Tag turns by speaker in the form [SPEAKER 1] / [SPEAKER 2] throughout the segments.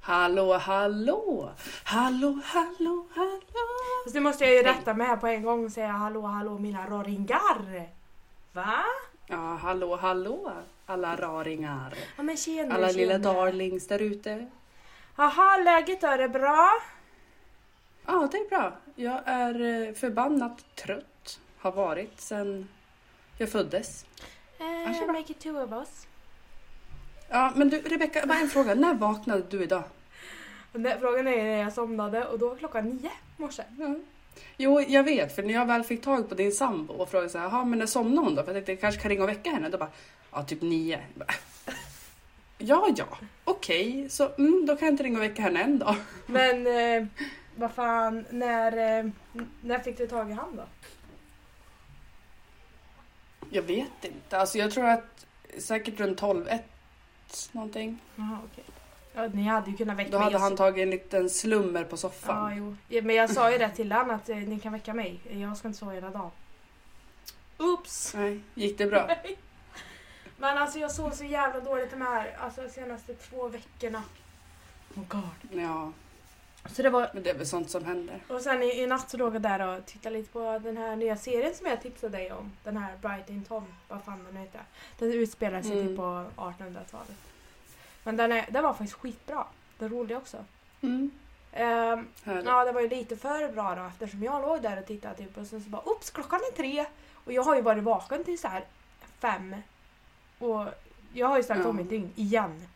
[SPEAKER 1] Hallå hallå!
[SPEAKER 2] Hallå, hallå, hallå, hallå.
[SPEAKER 1] Fast nu måste jag ju rätta mig här på en gång och säga hallå hallå mina raringar. Va?
[SPEAKER 2] Ja, hallå, hallå, alla raringar.
[SPEAKER 1] Ja men tjena
[SPEAKER 2] Alla lilla
[SPEAKER 1] tjena.
[SPEAKER 2] darlings där ute.
[SPEAKER 1] Jaha, läget då? Är det bra?
[SPEAKER 2] Ja, det är bra. Jag är eh, förbannat trött. Har varit sen jag föddes. Varsågod.
[SPEAKER 1] make it two of us.
[SPEAKER 2] Ja, men du Rebecka, bara en fråga. När vaknade du idag?
[SPEAKER 1] Det- Frågan är när jag somnade och då var klockan nio i morse.
[SPEAKER 2] Ja. Jo, jag vet, för när jag väl fick tag på din sambo och frågade så här, "Jaha, men när somnade hon då? För jag tänkte jag kanske kan ringa och väcka henne. Då bara, ja typ nio. Bara, Ja, ja, okej, så mm, då kan jag inte ringa och väcka henne än då.
[SPEAKER 1] Men eh, vad fan, när, eh, när fick du tag i han då?
[SPEAKER 2] Jag vet inte, alltså jag tror att säkert runt 12, 1 någonting.
[SPEAKER 1] Jaha okej. Ja, ni hade ju kunnat väcka
[SPEAKER 2] Då
[SPEAKER 1] mig.
[SPEAKER 2] hade han tagit en liten slummer på
[SPEAKER 1] Ja,
[SPEAKER 2] soffan.
[SPEAKER 1] jo. Ja, men jag sa ju det till honom att eh, ni kan väcka mig. Jag ska inte sova hela dagen. Oops!
[SPEAKER 2] Nej, gick det bra?
[SPEAKER 1] Men alltså jag sov så jävla dåligt de här alltså, senaste två veckorna. Oh god.
[SPEAKER 2] Ja,
[SPEAKER 1] Så det var...
[SPEAKER 2] men det är väl sånt som händer.
[SPEAKER 1] Och sen i, i natt så låg jag där och tittade lite på den här nya serien som jag tipsade dig om. Den här Brighton Tom, vad fan den heter. Den utspelar sig
[SPEAKER 2] Mm.
[SPEAKER 1] typ på 1800-talet. Men den, är, den var faktiskt skitbra. Den roliga också.
[SPEAKER 2] Mm. Härligt.
[SPEAKER 1] Ja, det var ju lite för bra då eftersom jag låg där och tittade typ och sen så bara oops, klockan är tre. Och jag har ju varit vaken till så här fem. Och jag har ju ställt
[SPEAKER 2] Ja.
[SPEAKER 1] om mitt dygn igen.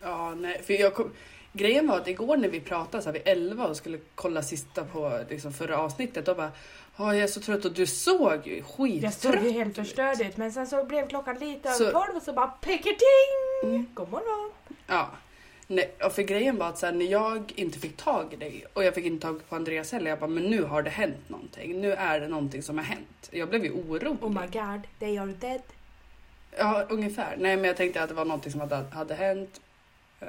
[SPEAKER 2] Ja, nej, för jag kom, grejen var att igår när vi pratade så här vid 11 och skulle kolla sista på liksom, förra avsnittet, då bara "Ja, jag är så trött och du såg ju
[SPEAKER 1] Jag såg
[SPEAKER 2] skittrött
[SPEAKER 1] ju helt
[SPEAKER 2] ut."
[SPEAKER 1] förstörd ut men sen så blev klockan lite
[SPEAKER 2] Så-
[SPEAKER 1] över tolv och så bara picketing!
[SPEAKER 2] Mm.
[SPEAKER 1] God morgon!
[SPEAKER 2] Ja. Nej, och för grejen var att så här, när jag inte fick tag i dig och jag fick inte tag på Andreas heller, jag bara men nu har det hänt någonting. Nu är det någonting som har hänt. Jag blev ju orolig.
[SPEAKER 1] Oh my god, they are dead.
[SPEAKER 2] Ja, ungefär. Nej, men jag tänkte att det var någonting som hade, hade hänt. Eh,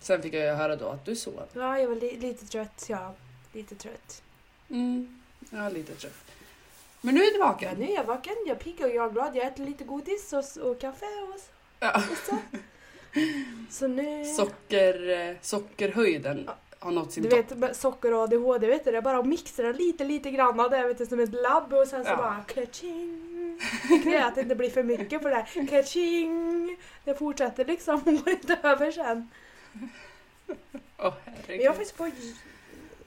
[SPEAKER 2] sen fick jag ju höra då att du sov.
[SPEAKER 1] Ja, jag var li- lite trött, ja. Lite trött.
[SPEAKER 2] Mm. Ja, lite trött. Men nu är du
[SPEAKER 1] Ja,
[SPEAKER 2] vaken.
[SPEAKER 1] nu är jag vaken, jag är pigg och jag är glad. Jag äter lite godis och, och kaffe och,
[SPEAKER 2] Ja.
[SPEAKER 1] och så. Så nu...
[SPEAKER 2] Socker, eh, sockerhöjden har nått sin
[SPEAKER 1] Du vet socker och ADHD, vet du, det är bara att mixtra lite, lite grann av det vet du, som ett labb och sen så
[SPEAKER 2] Ja.
[SPEAKER 1] bara kaching. Det är att det inte blir för mycket för det här kaching. Det fortsätter liksom går inte över sen. Men
[SPEAKER 2] herregud.
[SPEAKER 1] jag är faktiskt på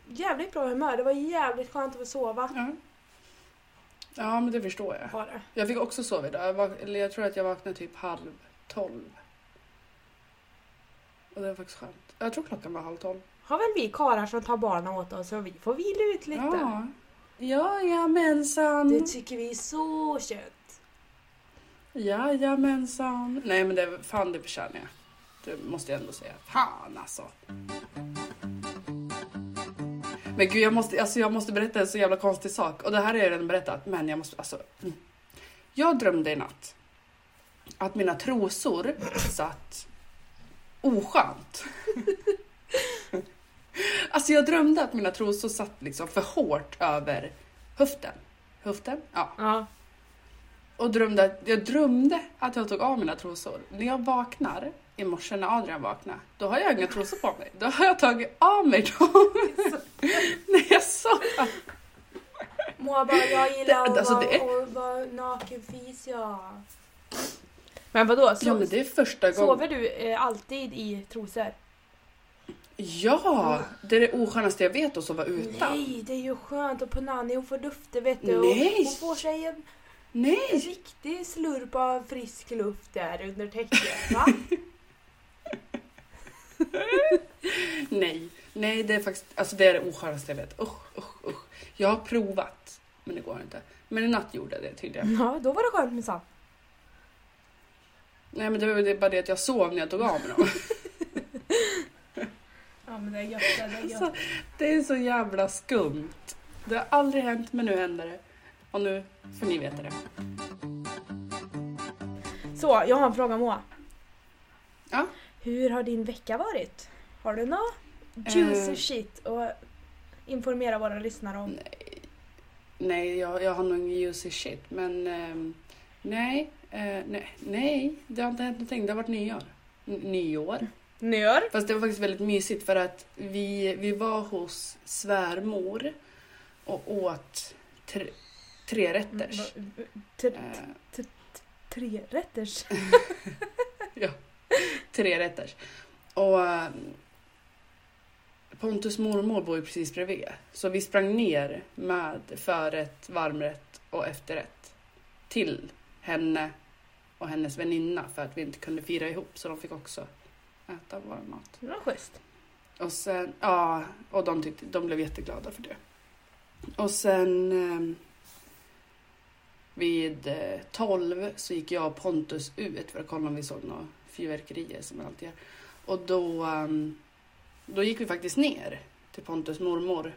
[SPEAKER 1] jävligt bra humör. Det var jävligt skönt att få sova.
[SPEAKER 2] ja. ja, men det förstår jag.
[SPEAKER 1] Var det.
[SPEAKER 2] Jag fick också sova idag. Jag, vak- eller jag tror att jag vaknade typ halv tolv. Och det var faktiskt skönt. Jag tror klockan var halv tolv.
[SPEAKER 1] Har väl vi karlar som tar barnen åt oss och vi får vila ut lite.
[SPEAKER 2] Ja. Jajamensan.
[SPEAKER 1] Det tycker vi är så skönt.
[SPEAKER 2] Jajamensan. Nej men det, fan det förtjänar jag. Det måste jag ändå säga. Fan alltså. Men gud jag måste, alltså, jag måste berätta en så jävla konstig sak. Och det här har jag redan berättat. Men jag måste, alltså. mm. Jag drömde i natt. Att mina trosor satt oskönt. alltså jag drömde att mina trosor satt liksom för hårt över höften. Höften? Ja.
[SPEAKER 1] Ja.
[SPEAKER 2] Och drömde, jag drömde att jag tog av mina trosor. När jag vaknar i morse när Adrian vaknar, då har jag inga trosor på mig. Då har jag tagit av mig dem. när jag sov.
[SPEAKER 1] Moa bara, jag gillar
[SPEAKER 2] Det-
[SPEAKER 1] att
[SPEAKER 2] alltså,
[SPEAKER 1] vara,
[SPEAKER 2] det
[SPEAKER 1] nakenfis ja. Men vadå? Så,
[SPEAKER 2] Ja, men det är första gången.
[SPEAKER 1] Sover du eh, alltid i trosor?
[SPEAKER 2] Ja, det är det oskönaste jag vet att sova utan.
[SPEAKER 1] Nej, det är ju skönt och på Nanny hon får lufta vet du. och
[SPEAKER 2] Nej.
[SPEAKER 1] Hon får sig en, en
[SPEAKER 2] Nej,
[SPEAKER 1] riktig slurp av frisk luft där under täcket. Va?
[SPEAKER 2] nej, nej, det är faktiskt, alltså det är det oskönaste jag vet. Usch, usch, usch. Jag har provat, men det går inte. Men i natt gjorde jag det tydligen.
[SPEAKER 1] Ja, då var det skönt minsann.
[SPEAKER 2] Nej, men det var det är bara det att jag sov när jag tog av mig dem.
[SPEAKER 1] Ja men det är gött, det är gött.
[SPEAKER 2] Alltså, det är så jävla skumt. Det har aldrig hänt, men nu händer det. Och nu får ni veta det.
[SPEAKER 1] Så, jag har en fråga Moa.
[SPEAKER 2] Ja.
[SPEAKER 1] Hur har din vecka varit? Har du något juicy
[SPEAKER 2] Eh.
[SPEAKER 1] shit att informera våra lyssnare om?
[SPEAKER 2] Nej, jag, jag har nog juicy shit, men ehm, Nej, eh, nej, nej, det har inte hänt någonting. Det har varit nyår. N- nyår.
[SPEAKER 1] Nör.
[SPEAKER 2] Fast det var faktiskt väldigt mysigt för att vi, vi var hos svärmor och åt tre, tre rätters. Eh,
[SPEAKER 1] Tre rätters.
[SPEAKER 2] tre rätters. Och eh, Pontus mormor bor ju precis bredvid. Så vi sprang ner med förrätt, varmrätt och efterrätt till henne och hennes väninna för att vi inte kunde fira ihop så de fick också äta vår mat.
[SPEAKER 1] Det var schysst.
[SPEAKER 2] Och sen, ja, och de, tyckte, de blev jätteglada för det. Och sen eh, vid eh, 12 så gick jag och Pontus ut för att kolla om vi såg några fyrverkerier som vi alltid gör. Och då, ehm, då gick vi faktiskt ner till Pontus mormor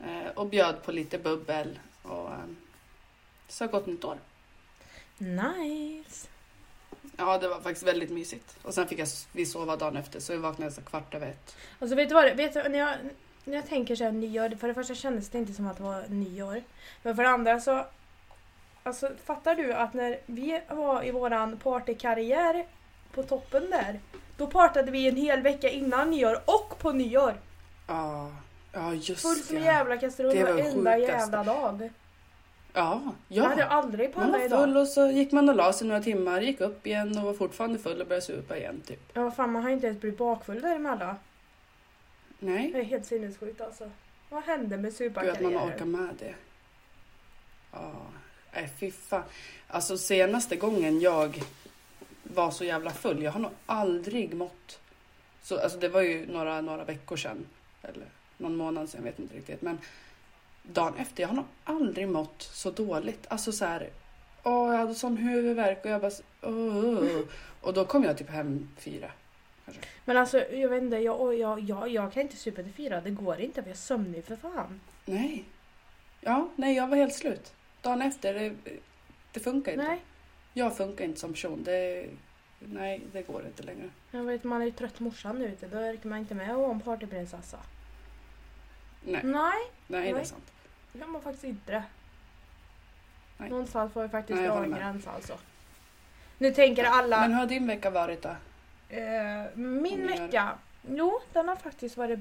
[SPEAKER 2] eh, och bjöd på lite bubbel och eh, sa gott nytt år.
[SPEAKER 1] Nice.
[SPEAKER 2] Ja, det var faktiskt väldigt mysigt. Och sen fick jag, vi sova dagen efter så vi vaknade så kvart över ett.
[SPEAKER 1] Alltså vet du vad? Vet du, när, jag, när jag tänker så här nyår, för det första kändes det inte som att det var nyår. Men för det andra så... Alltså fattar du att när vi var i våran partykarriär på toppen där. Då partade vi en hel vecka innan nyår och på nyår.
[SPEAKER 2] Ja, ja just
[SPEAKER 1] Fullt som
[SPEAKER 2] det.
[SPEAKER 1] en jävla kastrull
[SPEAKER 2] Det var
[SPEAKER 1] varenda jävla dag.
[SPEAKER 2] Ja,
[SPEAKER 1] Jag hade
[SPEAKER 2] ja.
[SPEAKER 1] aldrig
[SPEAKER 2] Man var
[SPEAKER 1] pallat idag.
[SPEAKER 2] full och så gick man och la sig några timmar, gick upp igen och var fortfarande full och började supa igen typ.
[SPEAKER 1] Ja fan man har inte ens blivit bakfull däremellan.
[SPEAKER 2] Nej,
[SPEAKER 1] Det är helt sinnessjukt alltså. Vad hände med
[SPEAKER 2] gud att man orkar
[SPEAKER 1] suparkarriären?
[SPEAKER 2] med det. Ja, nej fy fan. Alltså senaste gången jag var så jävla full, jag har nog aldrig mått så, alltså det var ju några, några veckor sedan. Eller någon månad sedan, jag vet inte riktigt. Men dagen efter, jag har nog aldrig mått så dåligt. Alltså så här, åh jag hade sån huvudvärk och jag bara, så- åh. Och då kom jag typ hem fyra.
[SPEAKER 1] Men alltså jag vet inte, jag, jag, jag, jag kan inte supa till fyra. Det går inte för jag är sömnig för fan.
[SPEAKER 2] Nej. Ja, nej jag var helt slut. Dagen efter, det, det funkar inte.
[SPEAKER 1] Nej.
[SPEAKER 2] Jag funkar inte som person. Det, nej, det går inte längre.
[SPEAKER 1] Jag vet, man är ju trött morsan nu ute. Då orkar man inte med att vara en partyprinsessa.
[SPEAKER 2] Nej,
[SPEAKER 1] Nej,
[SPEAKER 2] nej, det är sant.
[SPEAKER 1] det kan man faktiskt inte.
[SPEAKER 2] Nej.
[SPEAKER 1] Någonstans får vi faktiskt dra en gräns alltså. Nu tänker alla...
[SPEAKER 2] Men hur har din vecka varit då?
[SPEAKER 1] Eh, min vecka? Jo, den har faktiskt varit...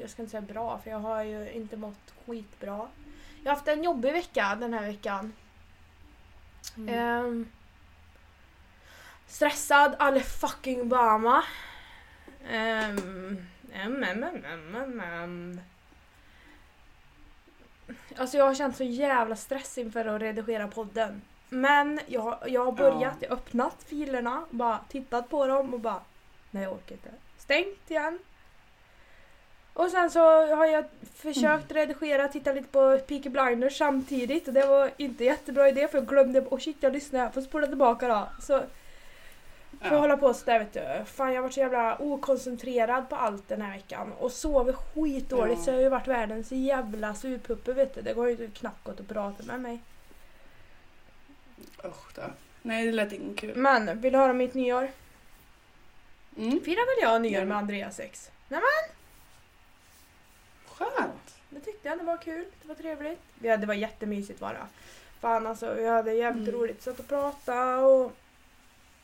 [SPEAKER 1] Jag ska inte säga bra, för jag har ju inte mått skitbra. Jag har haft en jobbig vecka den här veckan.
[SPEAKER 2] Mm.
[SPEAKER 1] Ehm, stressad, alle fucking Obama. Um, mm, mm, mm, mm, mm. Alltså jag har känt så jävla stress inför att redigera podden. Men jag, jag har börjat, jag har öppnat filerna, bara tittat på dem och bara nej jag orkar inte. Stängt igen. Och sen så har jag försökt redigera, titta lite på Peaky Blinders samtidigt och det var inte jättebra idé för jag glömde, och shit jag lyssnade, jag får spola tillbaka då. Så får jag
[SPEAKER 2] Ja.
[SPEAKER 1] hålla på sådär vet du. Fan jag har varit så jävla okoncentrerad på allt den här veckan och sovit skitdåligt
[SPEAKER 2] Ja.
[SPEAKER 1] så jag har ju varit världens jävla surpuppe vet du. Det går ju knappt gått att prata med mig.
[SPEAKER 2] Usch då. Nej, det lät inte kul.
[SPEAKER 1] Men, vill du höra mitt nyår?
[SPEAKER 2] Mm.
[SPEAKER 1] Firar väl jag nyår med Andreas ex?
[SPEAKER 2] Skönt.
[SPEAKER 1] Det tyckte jag, det var kul. Det var trevligt. Hade, det var jättemysigt bara. Fan alltså, vi hade jävligt
[SPEAKER 2] Mm.
[SPEAKER 1] roligt. Satt och pratade och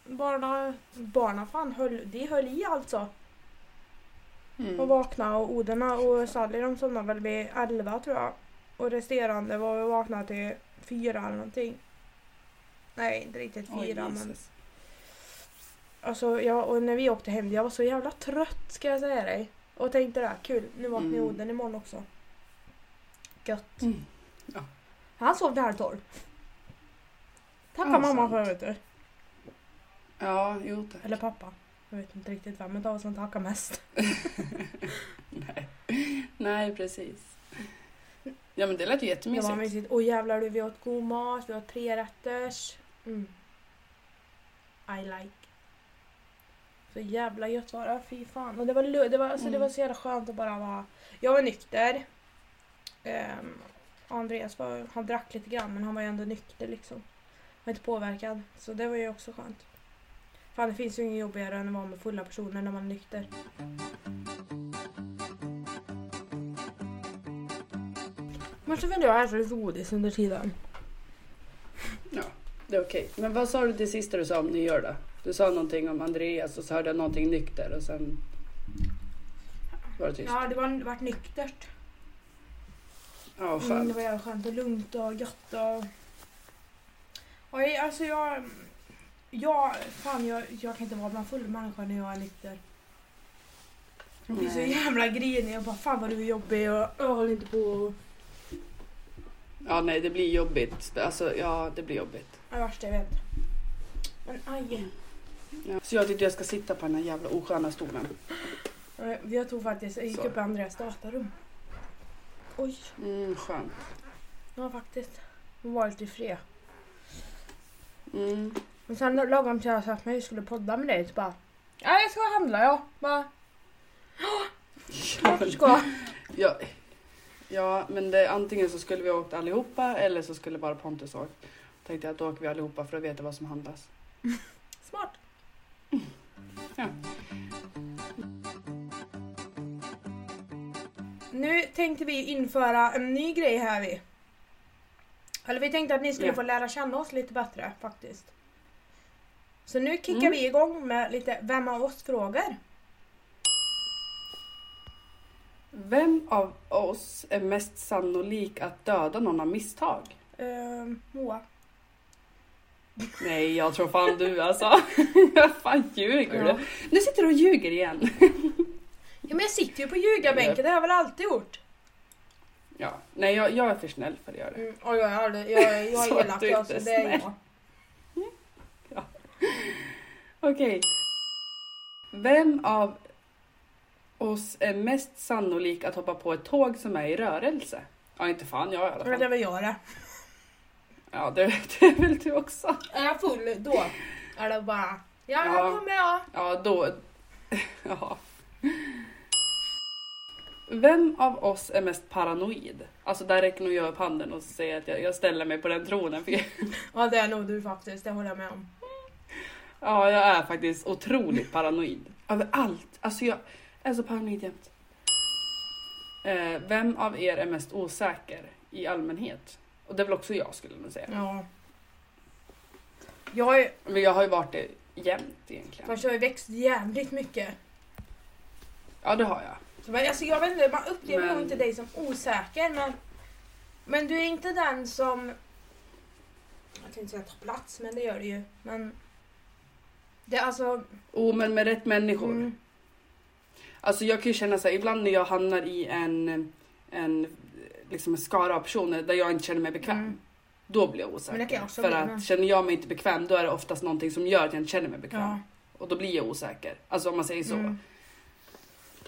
[SPEAKER 1] barna, barna fan höll, de höll i alltså.
[SPEAKER 2] Mm.
[SPEAKER 1] Och vaknade och Oderna och Sally de somnade väl vid 11 tror jag. Och resterande var vi vakna till fyra eller någonting. Nej, inte riktigt
[SPEAKER 2] Oj,
[SPEAKER 1] fyra men.
[SPEAKER 2] Jesus.
[SPEAKER 1] Alltså, jag, och när vi åkte hem, jag var så jävla trött ska jag säga dig. Och tänkte det här, kul, nu vaknar
[SPEAKER 2] Mm.
[SPEAKER 1] Oden imorgon också. Gött.
[SPEAKER 2] Mm.
[SPEAKER 1] Han sov till halv tolv. Tacka
[SPEAKER 2] Ja,
[SPEAKER 1] mamma
[SPEAKER 2] sant.
[SPEAKER 1] för vet du.
[SPEAKER 2] Ja, jo tack.
[SPEAKER 1] Eller pappa. Jag vet inte riktigt vem av oss som tackar mest.
[SPEAKER 2] Nej. Nej, precis. Ja, men det lät ju
[SPEAKER 1] Det
[SPEAKER 2] jättemysigt.
[SPEAKER 1] var mysigt. Och jävlar du, vi åt god mat, vi åt tre rätters. Mm. I like. Så jävla gött var det, fy fan. Och det var, det var, alltså, det var så jävla skönt att bara vara... Jag var nykter. Um, Andreas var, han drack lite grann men han var ju ändå nykter liksom. Var inte påverkad. Så det var ju också skönt. Fan det finns ju inget jobbigare än att vara med fulla personer när man är nykter. Men så vill jag äta lite godis under tiden.
[SPEAKER 2] Det är okej. Men vad sa du till sista du sa om nyår det? Du sa någonting om Andreas och så hörde jag någonting nykter och sen var det tyst.
[SPEAKER 1] Ja, det var varit nyktert.
[SPEAKER 2] Ja,
[SPEAKER 1] Mm,
[SPEAKER 2] skönt.
[SPEAKER 1] det var jävla skönt och lugnt och gött och... Oj, alltså jag... Jag, fan jag, jag kan inte vara bland full människa när jag är nykter. Jag blir så jävla grinig. Jag bara fan vad du är jobbig och jag håller inte på och...
[SPEAKER 2] Ja, nej, det blir jobbigt. Alltså, ja, det blir jobbigt.
[SPEAKER 1] Det det värsta jag vet. Men aj.
[SPEAKER 2] Ja. Så jag tyckte jag ska sitta på den här jävla osköna stolen.
[SPEAKER 1] Eh, Jag tog faktiskt, jag gick
[SPEAKER 2] Så.
[SPEAKER 1] upp i Andreas datarum. Oj,
[SPEAKER 2] Mm, skönt.
[SPEAKER 1] ja faktiskt. Hon var lite i fred.
[SPEAKER 2] Mm.
[SPEAKER 1] Men sen lagom till jag satt mig skulle podda med dig så bara... Ja, jag ska handla jag. Bara... Vart ska?
[SPEAKER 2] Ja, ja, men det, antingen så skulle vi åkt allihopa eller så skulle bara Pontus åkt. Tänkte jag att då åker vi allihopa för att veta vad som handlas.
[SPEAKER 1] Smart.
[SPEAKER 2] Ja.
[SPEAKER 1] Nu tänkte vi införa en ny grej här vi. Eller vi tänkte att ni skulle
[SPEAKER 2] Ja.
[SPEAKER 1] få lära känna oss lite bättre faktiskt. Så nu kickar
[SPEAKER 2] Mm.
[SPEAKER 1] vi igång med lite Vem av oss frågor.
[SPEAKER 2] Vem av oss är mest sannolik att döda någon av misstag?
[SPEAKER 1] Uh, Moa.
[SPEAKER 2] Nej, jag tror fan du alltså. Vad fan ljuger
[SPEAKER 1] Ja.
[SPEAKER 2] du? Nu sitter du och ljuger igen.
[SPEAKER 1] Ja men jag sitter ju på ljugarbänken, det har jag väl alltid gjort.
[SPEAKER 2] Ja, nej jag, jag är för snäll för att göra det.
[SPEAKER 1] Mm, och jag är, aldrig, jag, jag är elak
[SPEAKER 2] du
[SPEAKER 1] alltså, det är jag.
[SPEAKER 2] Okej. Vem av oss är mest sannolik att hoppa på ett tåg som är i rörelse? Ja, inte fan jag i alla
[SPEAKER 1] Men det
[SPEAKER 2] fall.
[SPEAKER 1] är väl jag det.
[SPEAKER 2] Ja, det, det är väl du också.
[SPEAKER 1] Är jag full då är det bara Ja,
[SPEAKER 2] Ja.
[SPEAKER 1] här kommer jag.
[SPEAKER 2] Ja, då... Ja. Vem av oss är mest paranoid? Alltså där räcker nog jag upp handen och säger att jag, jag ställer mig på den tronen. För
[SPEAKER 1] Ja det är nog du faktiskt, det håller jag med om.
[SPEAKER 2] Ja, jag är faktiskt otroligt paranoid. Över allt. Alltså jag är så paranoid jämt. Eh, vem av er är mest osäker i allmänhet? Och det är väl också jag skulle nog säga.
[SPEAKER 1] Ja. Jag är,
[SPEAKER 2] Men jag har ju varit det jämt egentligen.
[SPEAKER 1] fast jag har ju växt jävligt mycket.
[SPEAKER 2] Ja, det har jag.
[SPEAKER 1] Så, men, alltså, jag vet inte, man upplever
[SPEAKER 2] Men-
[SPEAKER 1] nog inte dig som osäker men Men du är inte den som Jag tänkte säga ta plats men det gör du ju. Men Det är alltså
[SPEAKER 2] Oh, men med rätt människor.
[SPEAKER 1] mm,
[SPEAKER 2] Alltså jag kan ju känna så här, ibland när jag hamnar i en, en, liksom en skara av personer där jag inte känner mig bekväm.
[SPEAKER 1] Mm.
[SPEAKER 2] Då blir jag osäker. För att
[SPEAKER 1] men-
[SPEAKER 2] känner jag mig inte bekväm då är det oftast någonting som gör att jag inte känner mig bekväm.
[SPEAKER 1] Ja.
[SPEAKER 2] Och då blir jag osäker. Alltså om man säger så.
[SPEAKER 1] Mm.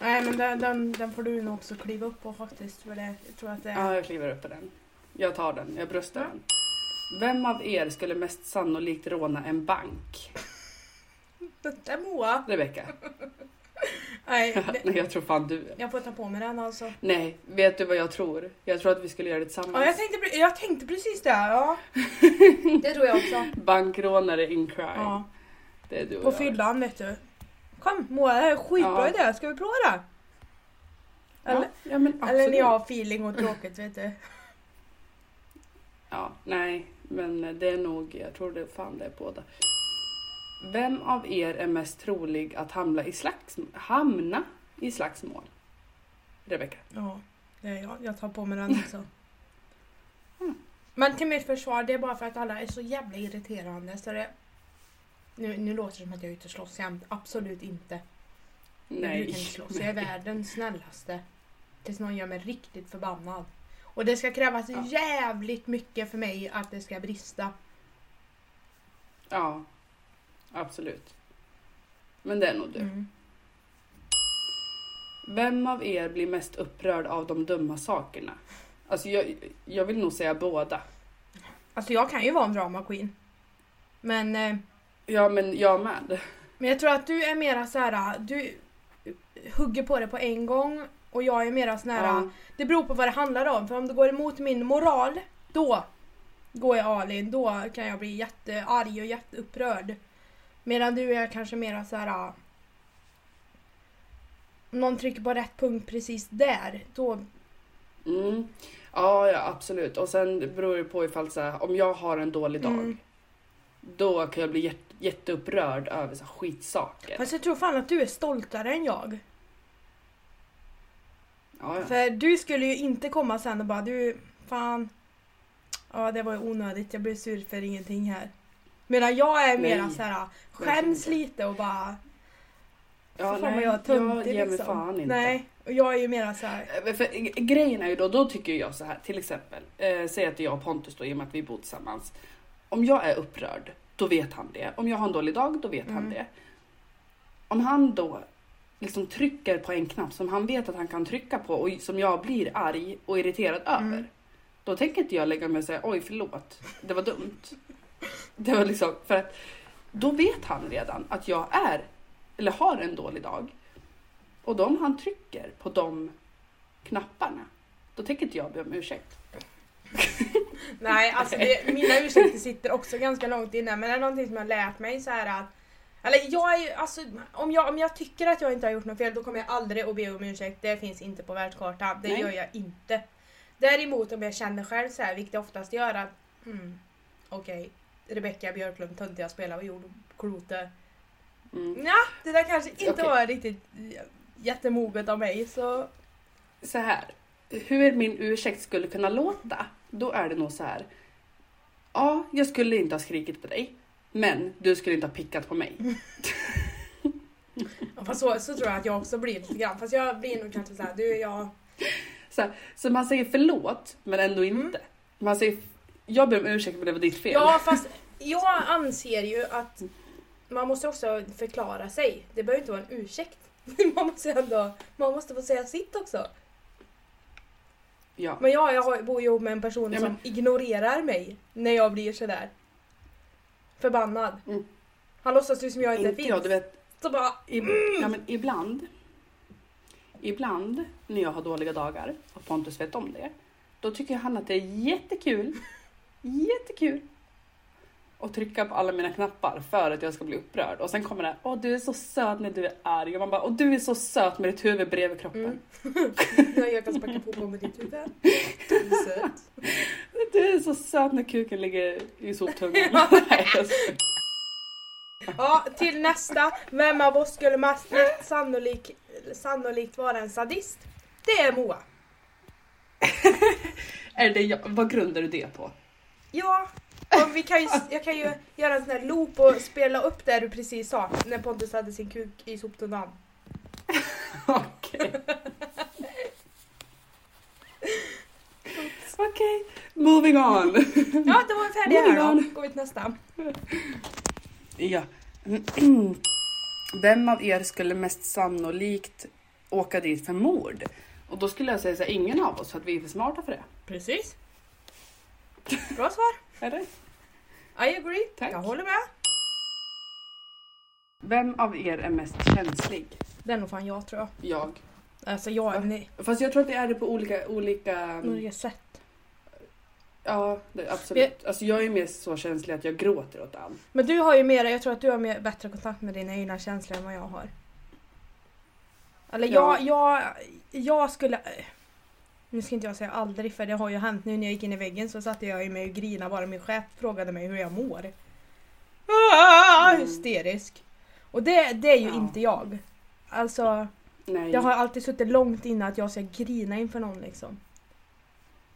[SPEAKER 1] Nej men den, den, den får du nog också kliva upp på faktiskt. För det, jag tror att det.
[SPEAKER 2] Ja, jag kliver upp på den. Jag tar den, jag bröstar den. Vem av er skulle mest sannolikt råna en bank?
[SPEAKER 1] Det är Moa.
[SPEAKER 2] Rebecka?
[SPEAKER 1] Nej, det,
[SPEAKER 2] Nej, jag tror fan du.
[SPEAKER 1] jag får ta på mig den alltså.
[SPEAKER 2] Nej, vet du vad jag tror? Jag tror att vi skulle göra det tillsammans.
[SPEAKER 1] Ja, jag, tänkte, jag tänkte precis det. Ja. Det tror jag också.
[SPEAKER 2] Bankrånare in crime.
[SPEAKER 1] Ja.
[SPEAKER 2] Det är du och
[SPEAKER 1] På
[SPEAKER 2] jag.
[SPEAKER 1] fyllan vet du. Kom Moa, det här är skitbra
[SPEAKER 2] Ja.
[SPEAKER 1] idé. Ska vi prova det? Eller,
[SPEAKER 2] Ja, ja, men
[SPEAKER 1] eller när jag har feeling och tråkigt vet du.
[SPEAKER 2] Ja, nej, men det är nog, jag tror det fan det är båda. Vem av er är mest trolig att hamna i, slags, hamna i slagsmål? Rebecka?
[SPEAKER 1] Ja, det är jag. Jag tar på mig den också.
[SPEAKER 2] Mm.
[SPEAKER 1] Men till mitt försvar, det är bara för att alla är så jävla irriterande. Så det, nu, nu låter det som att jag är ute och slåss jämt. Absolut inte. Jag
[SPEAKER 2] Nej.
[SPEAKER 1] inte slåss. Jag är världens snällaste. Tills någon gör mig riktigt förbannad. Och det ska krävas
[SPEAKER 2] Ja.
[SPEAKER 1] jävligt mycket för mig att det ska brista.
[SPEAKER 2] Ja, absolut. Men det är nog du.
[SPEAKER 1] Mm.
[SPEAKER 2] Vem av er blir mest upprörd av de dumma sakerna? Alltså jag, jag vill nog säga båda.
[SPEAKER 1] Alltså jag kan ju vara en drama queen. Men, eh,
[SPEAKER 2] Ja, men jag med.
[SPEAKER 1] men jag tror att du är mera så här. du hugger på det på en gång. Och jag är mera sån här,
[SPEAKER 2] Ja.
[SPEAKER 1] det beror på vad det handlar om. För om det går emot min moral, då går jag all in. Då kan jag bli jättearg och jätteupprörd. Medan du är kanske mera så här. Om någon trycker på rätt punkt precis där, då...
[SPEAKER 2] Mm. Ja, ja, absolut. Och sen beror det på ifall så här, om jag har en dålig dag.
[SPEAKER 1] Mm.
[SPEAKER 2] Då kan jag bli jätte, jätteupprörd över så här skitsaker.
[SPEAKER 1] Fast jag tror fan att du är stoltare än jag.
[SPEAKER 2] Ja, ja.
[SPEAKER 1] För du skulle ju inte komma sen och bara du, fan. Ja det var ju onödigt, jag blev sur för ingenting här. Medan jag är mera
[SPEAKER 2] Nej,
[SPEAKER 1] såhär, skäms lite och bara
[SPEAKER 2] ja
[SPEAKER 1] fan vad jag är töntig
[SPEAKER 2] jag ger mig
[SPEAKER 1] liksom.
[SPEAKER 2] fan inte.
[SPEAKER 1] Nej, och jag är ju mera såhär,
[SPEAKER 2] Eh, För g- grejen är ju då, då tycker jag så här, till exempel, eh, säg att jag och Pontus då, i och med att vi bor tillsammans. Om jag är upprörd, då vet han det. Om jag har en dålig dag, då vet han
[SPEAKER 1] Mm.
[SPEAKER 2] det. Om han då liksom trycker på en knapp som han vet att han kan trycka på och som jag blir arg och irriterad
[SPEAKER 1] Mm.
[SPEAKER 2] över. Då tänker inte jag lägga mig och säga oj förlåt, det var dumt. Det var liksom, för att då vet han redan att jag är, eller har en dålig dag. Och om han trycker på de knapparna, då tänker inte jag be om ursäkt.
[SPEAKER 1] nej alltså det, mina ursäkter sitter också ganska långt inne men det är någonting som jag har lärt mig så här att eller jag är ju, alltså om jag, om jag tycker att jag inte har gjort något fel då kommer jag aldrig att be om ursäkt. Det finns inte på världskartan. Det
[SPEAKER 2] Nej.
[SPEAKER 1] gör jag inte. Däremot om jag känner själv så här, vilket jag oftast gör att hmm, okej, Rebecka Björklund, töntiga spelar och jordklote.
[SPEAKER 2] Mm.
[SPEAKER 1] Ja, det där kanske inte
[SPEAKER 2] Okej.
[SPEAKER 1] var riktigt jättemoget av mig så
[SPEAKER 2] Så här, hur min ursäkt skulle kunna låta, då är det nog så här. Ja, jag skulle inte ha skrikit på dig, men du skulle inte ha pickat på mig.
[SPEAKER 1] Ja, Fast så, så tror jag att jag också blir lite grann. Fast jag blir nog kanske såhär, du jag...
[SPEAKER 2] Så, här, så man säger förlåt, men ändå inte. Man säger, jag ber om ursäkt men det var ditt fel.
[SPEAKER 1] Ja fast jag anser ju att man måste också förklara sig. Det behöver inte vara en ursäkt. Man måste ändå, man måste få säga sitt också.
[SPEAKER 2] ja.
[SPEAKER 1] Men jag, jag bor ju ihop med en person
[SPEAKER 2] Ja,
[SPEAKER 1] som ignorerar mig när jag blir sådär förbannad.
[SPEAKER 2] Mm.
[SPEAKER 1] Han låtsas ju som jag inte,
[SPEAKER 2] Inte
[SPEAKER 1] finns.
[SPEAKER 2] jag, du vet,
[SPEAKER 1] Så bara,
[SPEAKER 2] i, ja, men ibland, ibland när jag har dåliga dagar och Pontus vet om det, då tycker han att det är jättekul, jättekul att trycka på alla mina knappar för att jag ska bli upprörd. Och sen kommer det, åh du är så söt när du är arg. Och man bara, åh du är så söt med ditt huvud bredvid kroppen.
[SPEAKER 1] Mm. jag kan sparka på med ditt huvud. Du är söt.
[SPEAKER 2] Du är så söt när kuken ligger i soptunnan.
[SPEAKER 1] Ja, till nästa. Vem av oss skulle mest sannolik, sannolikt vara en sadist? Det är Moa.
[SPEAKER 2] är det jag, vad grundar du det på?
[SPEAKER 1] Ja, och vi kan ju, jag kan ju göra en sån här loop och spela upp det du precis sa när Pontus hade sin kuk i soptunnan.
[SPEAKER 2] Okej. Okej, moving on.
[SPEAKER 1] Ja, då var vi färdiga
[SPEAKER 2] Moving
[SPEAKER 1] här då.
[SPEAKER 2] on.
[SPEAKER 1] Går vi till nästa.
[SPEAKER 2] Ja. Vem av er skulle mest sannolikt åka dit för mord? Och då skulle jag säga så här, ingen av oss för att vi är för smarta för det.
[SPEAKER 1] Precis. Bra svar.
[SPEAKER 2] Eller?
[SPEAKER 1] I agree.
[SPEAKER 2] Tack.
[SPEAKER 1] Jag håller med.
[SPEAKER 2] Vem av er är mest känslig?
[SPEAKER 1] Det är nog fan jag tror jag.
[SPEAKER 2] Jag.
[SPEAKER 1] Alltså jag,
[SPEAKER 2] Va?
[SPEAKER 1] nej.
[SPEAKER 2] Fast jag tror att det är det på olika... olika
[SPEAKER 1] Olika sätt.
[SPEAKER 2] ja, det, absolut. Alltså jag är mer så känslig att jag gråter åt allt.
[SPEAKER 1] Men du har ju mer, jag tror att du har mer, bättre kontakt med dina egna känslor än vad jag har. Eller
[SPEAKER 2] Ja.
[SPEAKER 1] jag, jag, jag skulle... Nu ska inte jag säga aldrig för det har ju hänt nu när jag gick in i väggen så satte jag ju mig och grinade bara min chef frågade mig hur jag mår. Ah, hysterisk. Och det, det är ju
[SPEAKER 2] Ja.
[SPEAKER 1] inte jag. Alltså,
[SPEAKER 2] Nej.
[SPEAKER 1] det har alltid suttit långt inne att jag ska grina inför någon liksom.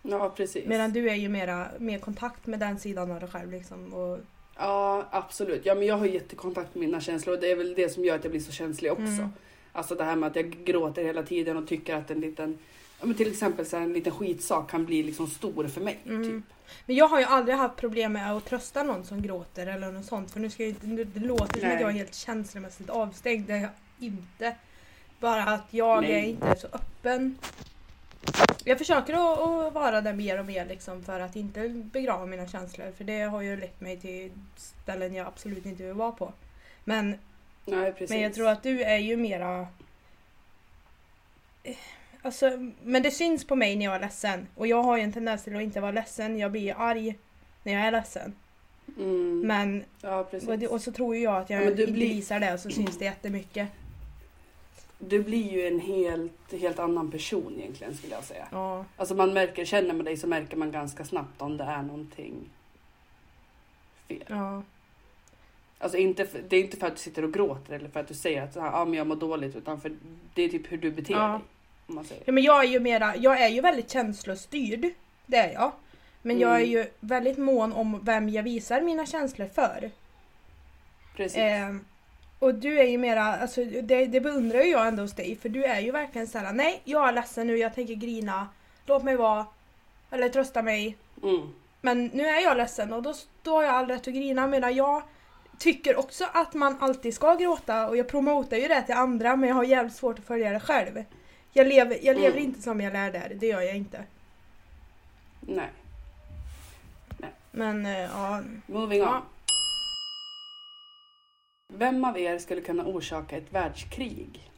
[SPEAKER 2] Ja, precis.
[SPEAKER 1] Medan du är ju mera, mer kontakt med den sidan av dig själv liksom. Och,
[SPEAKER 2] Ja, absolut. Ja, men jag har jättekontakt med mina känslor och det är väl det som gör att jag blir så känslig också.
[SPEAKER 1] Mm.
[SPEAKER 2] Alltså det här med att jag gråter hela tiden och tycker att en liten, men till exempel så här, en liten skitsak kan bli liksom stor för mig.
[SPEAKER 1] Mm.
[SPEAKER 2] Typ.
[SPEAKER 1] Men jag har ju aldrig haft problem med att trösta någon som gråter eller något sånt. För nu ska jag, inte- nu- det låter som att jag är helt känslomässigt avstängd. Det är jag inte. Bara att jag
[SPEAKER 2] Nej.
[SPEAKER 1] är inte så öppen. Jag försöker att, att vara det mer och mer liksom för att inte begrava mina känslor. För det har ju lett mig till ställen jag absolut inte vill vara på. Men,
[SPEAKER 2] Nej,
[SPEAKER 1] men jag tror att du är ju mera... Alltså, men det syns på mig när jag är ledsen. Och jag har ju en tendens till att inte vara ledsen. Jag blir arg när jag är ledsen.
[SPEAKER 2] Mm.
[SPEAKER 1] Men,
[SPEAKER 2] Ja,
[SPEAKER 1] och, och så tror ju jag att jag
[SPEAKER 2] Ja,
[SPEAKER 1] inte
[SPEAKER 2] blir-
[SPEAKER 1] visar det och så syns det jättemycket.
[SPEAKER 2] Du blir ju en helt, helt annan person egentligen skulle jag säga.
[SPEAKER 1] Ja.
[SPEAKER 2] Alltså man märker, känner man dig så märker man ganska snabbt om det är någonting fel.
[SPEAKER 1] ja.
[SPEAKER 2] Alltså inte, det är inte för att du sitter och gråter eller för att du säger att så här, ah, men jag mår dåligt utan för det är typ hur du beter
[SPEAKER 1] Ja.
[SPEAKER 2] dig. Om man säger.
[SPEAKER 1] Ja, men jag är ju mera, jag är ju väldigt känslostyrd. Det är jag. Men jag är
[SPEAKER 2] Mm.
[SPEAKER 1] ju väldigt mån om vem jag visar mina känslor för.
[SPEAKER 2] Precis.
[SPEAKER 1] Ehm, och du är ju mera, alltså det, det beundrar ju jag ändå hos dig för du är ju verkligen såhär, nej jag är ledsen nu, jag tänker grina. Låt mig vara. Eller trösta mig.
[SPEAKER 2] Mm.
[SPEAKER 1] Men nu är jag ledsen och då, då har jag all rätt att grina medan jag tycker också att man alltid ska gråta och jag promotar ju det till andra men jag har jävligt svårt att följa det själv. Jag lever, jag lever
[SPEAKER 2] Mm.
[SPEAKER 1] inte som jag lär där, det gör jag inte.
[SPEAKER 2] Nej.
[SPEAKER 1] Men eh, ja,
[SPEAKER 2] Moving on.
[SPEAKER 1] Ja.
[SPEAKER 2] Vem av er skulle kunna orsaka ett världskrig?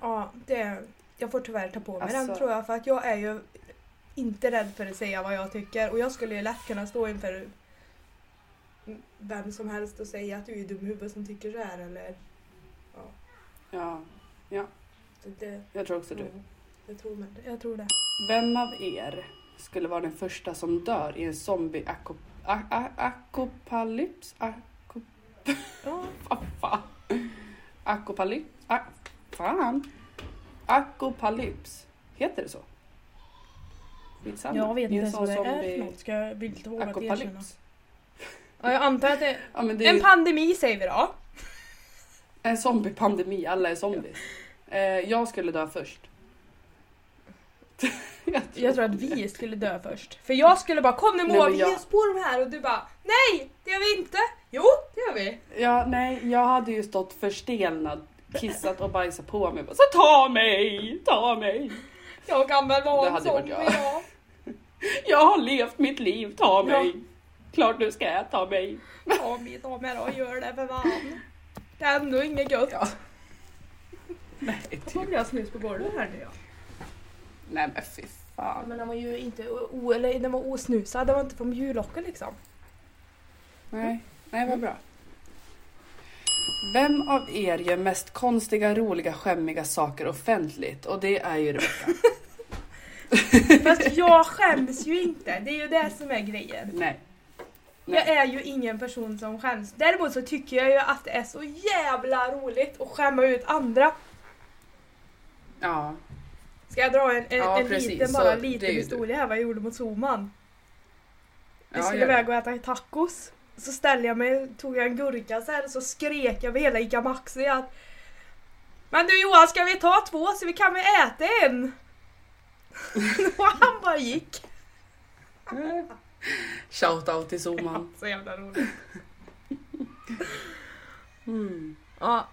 [SPEAKER 1] ja det, jag får tyvärr ta på mig den
[SPEAKER 2] Alltså-
[SPEAKER 1] tror jag för att jag är ju inte rädd för att säga vad jag tycker och jag skulle ju lätt kunna stå inför vem som helst och säga att du är dum i huvudet som tycker så här eller
[SPEAKER 2] Ja,
[SPEAKER 1] så det,
[SPEAKER 2] jag tror också du.
[SPEAKER 1] mm, jag, tror, med- jag tror det.
[SPEAKER 2] Vem av er skulle vara den första som dör i en zombie akopalyps?
[SPEAKER 1] Ja,
[SPEAKER 2] fan? Akopalyps? A, fan? Akopalyps? Heter det så? Skitsamma.
[SPEAKER 1] jag vet inte
[SPEAKER 2] en
[SPEAKER 1] ens vad det är för något ska jag vilt vågat erkänna. Ja, jag antar att det
[SPEAKER 2] Ja, det är
[SPEAKER 1] en pandemi säger vi då.
[SPEAKER 2] en zombiepandemi, alla är zombies. Eh, jag skulle dö först. jag,
[SPEAKER 1] Jag tror att vi skulle dö först. För jag skulle bara kom nu Moa vi
[SPEAKER 2] jag-
[SPEAKER 1] ger oss på de här och du bara nej det gör vi inte. Jo det gör vi.
[SPEAKER 2] Ja, nej, jag hade ju stått förstelnad, kissat och bajsat på mig. Bara, Så ta mig, ta mig.
[SPEAKER 1] Jag kan väl vara en zombie
[SPEAKER 2] jag. Jag har levt mitt liv, ta mig.
[SPEAKER 1] Ja.
[SPEAKER 2] Klart du ska, ta mig.
[SPEAKER 1] Ta mig, ta mig då, gör det för fan. Det är ändå inget gött.
[SPEAKER 2] Ja. Nej,
[SPEAKER 1] Då
[SPEAKER 2] typ.
[SPEAKER 1] kommer jag snus på golvet här nu ja.
[SPEAKER 2] nej men fy fan.
[SPEAKER 1] Men den var ju inte o, eller den var osnusad, den var inte från jullocket liksom.
[SPEAKER 2] Nej, nej vad bra. Vem av er gör mest konstiga, roliga, skämmiga saker offentligt? Och det är ju Rebecka.
[SPEAKER 1] Fast jag skäms ju inte, det är ju det som är grejen.
[SPEAKER 2] Nej.
[SPEAKER 1] Jag är ju ingen person som skäms. Däremot så tycker jag ju att det är så jävla roligt att skämma ut andra.
[SPEAKER 2] Ja.
[SPEAKER 1] Ska jag dra en, en,
[SPEAKER 2] Ja,
[SPEAKER 1] en liten, bara liten historia här vad jag gjorde mot Soman? Vi
[SPEAKER 2] Ja,
[SPEAKER 1] skulle iväg och äta tacos. Så ställde jag mig, tog jag en gurka så här och så skrek jag över hela ICA Maxi att Men du Johan ska vi ta två så vi kan väl äta en? och han bara gick.
[SPEAKER 2] Shoutout till Soman.
[SPEAKER 1] Så jävla roligt.
[SPEAKER 2] Mm.
[SPEAKER 1] Ja.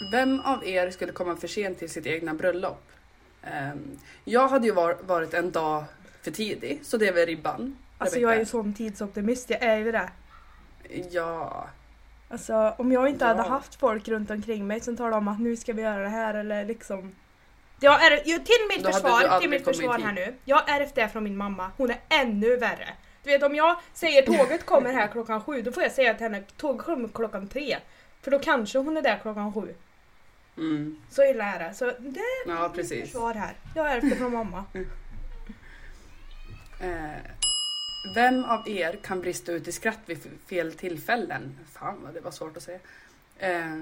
[SPEAKER 2] Vem av er skulle komma för sent till sitt egna bröllop? Ehm, jag hade ju var, varit en dag för tidig, så det är väl ribban.
[SPEAKER 1] Alltså jag är ju sån tidsoptimist, jag är ju det.
[SPEAKER 2] Ja,
[SPEAKER 1] Alltså om jag inte
[SPEAKER 2] Ja.
[SPEAKER 1] hade haft folk runt omkring mig som talade om att nu ska vi göra det här eller liksom jag är, till mitt
[SPEAKER 2] Då
[SPEAKER 1] försvar, till mitt försvar här nu. Jag ärvt det från min mamma. Hon är ännu värre. Du vet om jag säger tåget kommer här klockan sju, då får jag säga till henne tåget kommer klockan tre. För då kanske hon är där klockan sju.
[SPEAKER 2] Mm.
[SPEAKER 1] Så illa är det. Så det är
[SPEAKER 2] ja
[SPEAKER 1] mitt
[SPEAKER 2] precis.
[SPEAKER 1] försvar här. Jag det från mamma.
[SPEAKER 2] Eh, vem av er kan brista ut i skratt vid fel tillfällen? Fan vad det var svårt att säga. Eh,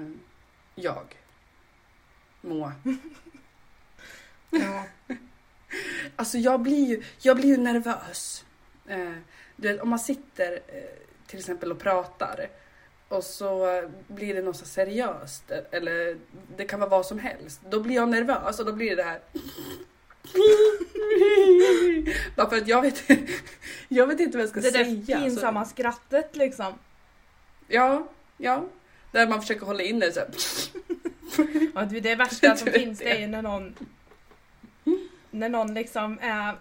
[SPEAKER 2] jag. Moa.
[SPEAKER 1] Ja.
[SPEAKER 2] Alltså jag blir ju, jag blir ju nervös. Eh, du vet, om man sitter eh, till exempel och pratar och så blir det något så seriöst eller det kan vara vad som helst. Då blir jag nervös och då blir det det här Bara för att jag vet, jag vet inte vad jag ska
[SPEAKER 1] Det där
[SPEAKER 2] säga.
[SPEAKER 1] pinsamma
[SPEAKER 2] Så,
[SPEAKER 1] skrattet liksom.
[SPEAKER 2] ja, ja. Där man försöker hålla in det så.
[SPEAKER 1] Ja, det värsta som finns det är ju när någon när någon liksom är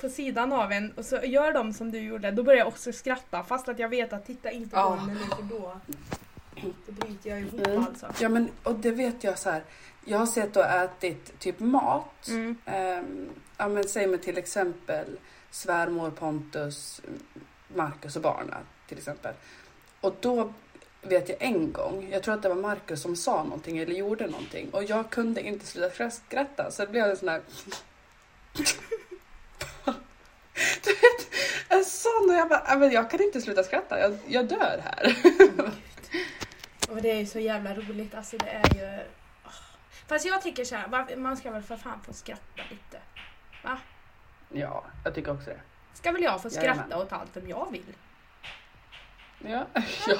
[SPEAKER 1] på sidan av en och så gör de som du gjorde, då börjar jag också skratta fast att jag vet att titta inte på henne nu för då, då bryter jag ihop
[SPEAKER 2] Mm.
[SPEAKER 1] alltså.
[SPEAKER 2] Ja men och det vet jag så här. Jag har sett och ätit typ mat.
[SPEAKER 1] Mm.
[SPEAKER 2] Ehm, ja men säg med till exempel svärmor Pontus, Marcus och barnen till exempel. Och då vet jag en gång, jag tror att det var Marcus som sa någonting eller gjorde någonting och jag kunde inte sluta skratta så det blev en sån här... du vet, är sån och jag bara, "Ja, men jag kan inte sluta skratta, jag, jag dör här.
[SPEAKER 1] Och det är ju så jävla roligt. Alltså det är ju... åh. Fast jag tycker så här, man ska väl för fan få skratta lite.
[SPEAKER 2] Ja, jag tycker också det.
[SPEAKER 1] Ska väl jag få skratta
[SPEAKER 2] Jajamän.
[SPEAKER 1] åt allt som jag vill?
[SPEAKER 2] Ja, ja.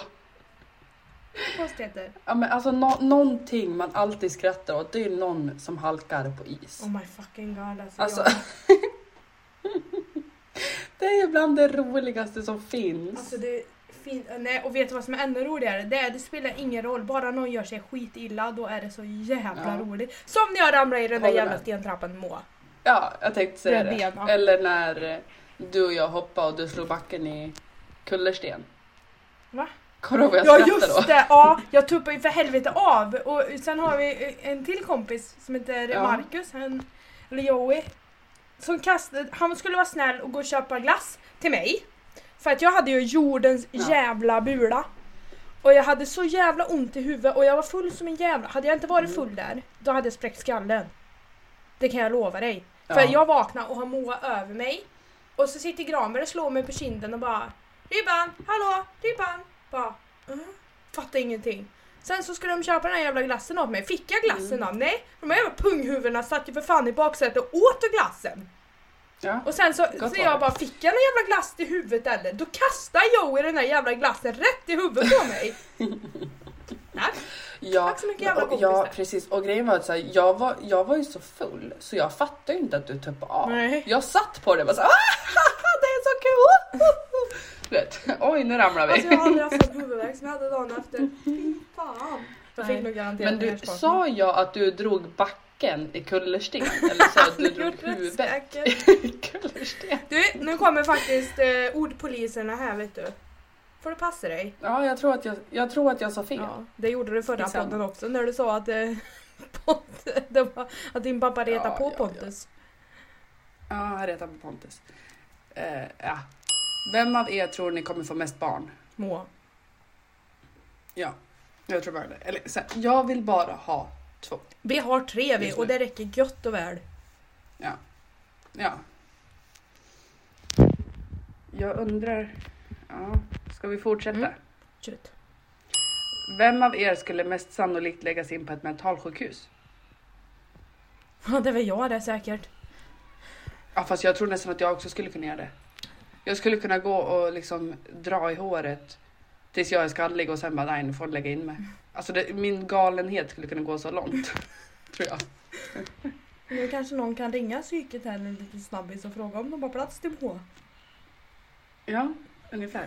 [SPEAKER 1] Konstigheter.
[SPEAKER 2] ja men alltså nå- någonting man alltid skrattar åt, det är ju någon som halkar på is.
[SPEAKER 1] Oh my fucking god alltså.
[SPEAKER 2] Alltså,
[SPEAKER 1] jag,
[SPEAKER 2] det är bland det roligaste som finns.
[SPEAKER 1] alltså det är fint. Nej, och vet du vad som är ännu roligare? Det, är, det spelar ingen roll, bara någon gör sig skitilla då är det så jävla
[SPEAKER 2] Ja.
[SPEAKER 1] roligt. Som när jag ramlade i den där
[SPEAKER 2] Håller
[SPEAKER 1] jävla
[SPEAKER 2] med.
[SPEAKER 1] stentrappan Moa.
[SPEAKER 2] Ja, jag tänkte säga det.
[SPEAKER 1] benen.
[SPEAKER 2] Eller när eh, du och jag hoppade och du slog backen i kullersten.
[SPEAKER 1] Va?
[SPEAKER 2] Kommer du ihåg
[SPEAKER 1] Ja just
[SPEAKER 2] då?
[SPEAKER 1] det! Ja, jag tuppade ju för helvete av. Och sen har vi en till kompis som heter
[SPEAKER 2] Ja.
[SPEAKER 1] Marcus, han, eller Joey. Som kastade, han skulle vara snäll och gå och köpa glass till mig. För att jag hade ju jordens
[SPEAKER 2] Ja.
[SPEAKER 1] jävla bula. Och jag hade så jävla ont i huvudet och jag var full som en jävla... Hade jag inte varit full där, då hade jag spräckt skallen. Det kan jag lova dig.
[SPEAKER 2] Ja.
[SPEAKER 1] För jag vaknar och har Moa över mig. Och så sitter Granberg och slår mig på kinden och bara Ribban, hallå, Ribban. Bara, uh, fattar ingenting. Sen så skulle de köpa den här jävla glassen av mig. Fick jag glassen
[SPEAKER 2] Mm.
[SPEAKER 1] av? Nej, de här jävla punghuvudena satt ju för fan i baksätet och åt glassen.
[SPEAKER 2] Ja.
[SPEAKER 1] Och sen så, så jag bara, fick jag någon jävla glass i huvudet eller? Då kastar Joey den där jävla glassen rätt i huvudet på mig. Nej.
[SPEAKER 2] Ja,
[SPEAKER 1] Tack så mycket, jävla
[SPEAKER 2] och, ja precis. Och grejen var att så här, jag, var, jag var ju så full så jag fattade ju inte att du tuppade av.
[SPEAKER 1] Nej.
[SPEAKER 2] Jag satt på det och bara så här, "Ah, det är så kul! Vet, oj nu ramlar vi.
[SPEAKER 1] Alltså jag har aldrig haft sån huvudvärk som jag hade dagen efter. Fy fan. Jag fick nog garanterat
[SPEAKER 2] Men du, sa jag att du drog backen i kullersten? Eller sa att du drog huvudet i kullersten?
[SPEAKER 1] Du, nu kommer faktiskt eh, ordpoliserna här vet du. Får du passa dig?
[SPEAKER 2] Ja, jag tror att jag, jag, tror att jag sa fel.
[SPEAKER 1] Ja, det gjorde du förra
[SPEAKER 2] Skitsamma.
[SPEAKER 1] podden också när du sa att, eh, var, att din pappa retade
[SPEAKER 2] Ja,
[SPEAKER 1] på
[SPEAKER 2] ja, ja.
[SPEAKER 1] Pontus.
[SPEAKER 2] Ja, han retar på Pontus. Eh, ja. Vem av er tror ni kommer få mest barn?
[SPEAKER 1] Moa.
[SPEAKER 2] Ja, jag tror bara det. Eller, så här, jag vill bara ha två.
[SPEAKER 1] Vi har tre vi och det räcker gött och väl.
[SPEAKER 2] Ja. Jag undrar... Ja, ska vi fortsätta?
[SPEAKER 1] Mm. Shoot.
[SPEAKER 2] Vem av er skulle mest sannolikt läggas in på ett mentalsjukhus?
[SPEAKER 1] Ja, det är väl jag det säkert.
[SPEAKER 2] Ja, fast jag tror nästan att jag också skulle kunna göra det. Jag skulle kunna gå och liksom dra i håret tills jag är skallig och sen bara nej, nu får du lägga in mig. Alltså det, min galenhet skulle kunna gå så långt. tror jag.
[SPEAKER 1] Nu kanske någon kan ringa psyket här en liten snabbis och fråga om de har plats till Moa.
[SPEAKER 2] Ja, ungefär.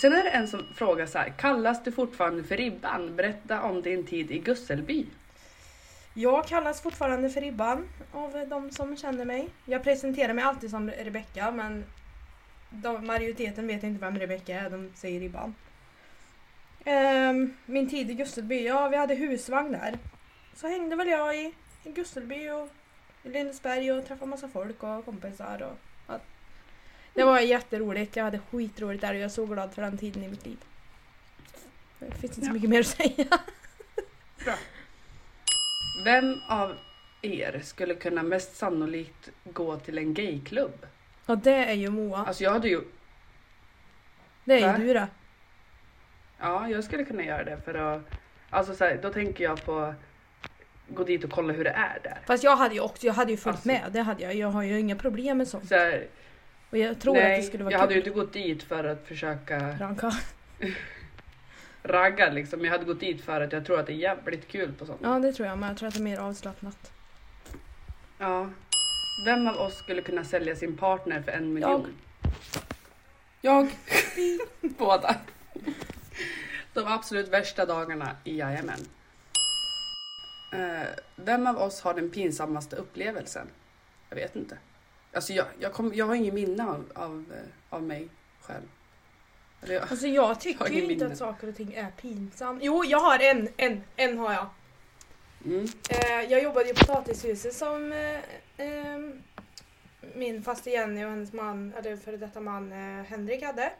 [SPEAKER 2] Sen är det en som frågar så här, kallas du fortfarande för Ribban? Berätta om din tid i Gusselby.
[SPEAKER 1] Jag kallas fortfarande för Ribban av de som känner mig. Jag presenterar mig alltid som Rebecka men de, majoriteten vet inte vem Rebecka är, de säger Ribban. Ehm, min tid i Gusselby, ja vi hade husvagn där. Så hängde väl jag i, i Gusselby och i Lindesberg och träffade massa folk och kompisar. Och, ja. Det var jätteroligt, jag hade skitroligt där och jag är så glad för den tiden i mitt liv. Det finns inte så
[SPEAKER 2] Ja.
[SPEAKER 1] mycket mer att säga.
[SPEAKER 2] Vem av er skulle kunna mest sannolikt gå till en gayklubb?
[SPEAKER 1] Ja det är ju Moa.
[SPEAKER 2] Alltså jag hade ju,
[SPEAKER 1] Det är
[SPEAKER 2] Va?
[SPEAKER 1] ju du det.
[SPEAKER 2] ja jag skulle kunna göra det för att, alltså så här, då tänker jag på gå dit och kolla hur det är där.
[SPEAKER 1] Fast jag hade ju också, jag hade ju följt
[SPEAKER 2] Alltså.
[SPEAKER 1] med. Det hade jag. Jag har ju inga problem med sånt.
[SPEAKER 2] Så här,
[SPEAKER 1] Och jag tror
[SPEAKER 2] nej,
[SPEAKER 1] att det skulle vara
[SPEAKER 2] jag hade ju
[SPEAKER 1] kul.
[SPEAKER 2] inte gått dit för att försöka
[SPEAKER 1] Ranka.
[SPEAKER 2] ragga liksom. Jag hade gått dit för att jag tror att det är jävligt kul på sånt.
[SPEAKER 1] Ja det tror jag men jag tror att det är mer avslappnat.
[SPEAKER 2] Ja. Vem av oss skulle kunna sälja sin partner för en miljon? Jag. Båda. De absolut värsta dagarna i Jajamän. Eh, vem av oss har den pinsammaste upplevelsen? Jag vet inte. Alltså jag, jag, kom, jag har ingen minne av, av, eh, av mig själv. Eller jag,
[SPEAKER 1] Alltså jag tycker
[SPEAKER 2] Jag
[SPEAKER 1] ju inte
[SPEAKER 2] minne.
[SPEAKER 1] att saker och ting är pinsamt. Jo jag har en, en, en har jag.
[SPEAKER 2] Mm,
[SPEAKER 1] Eh, jag jobbade i potatishuset som eh, eh, min faste Jenny och hennes man, eller före detta man eh, Henrik hade.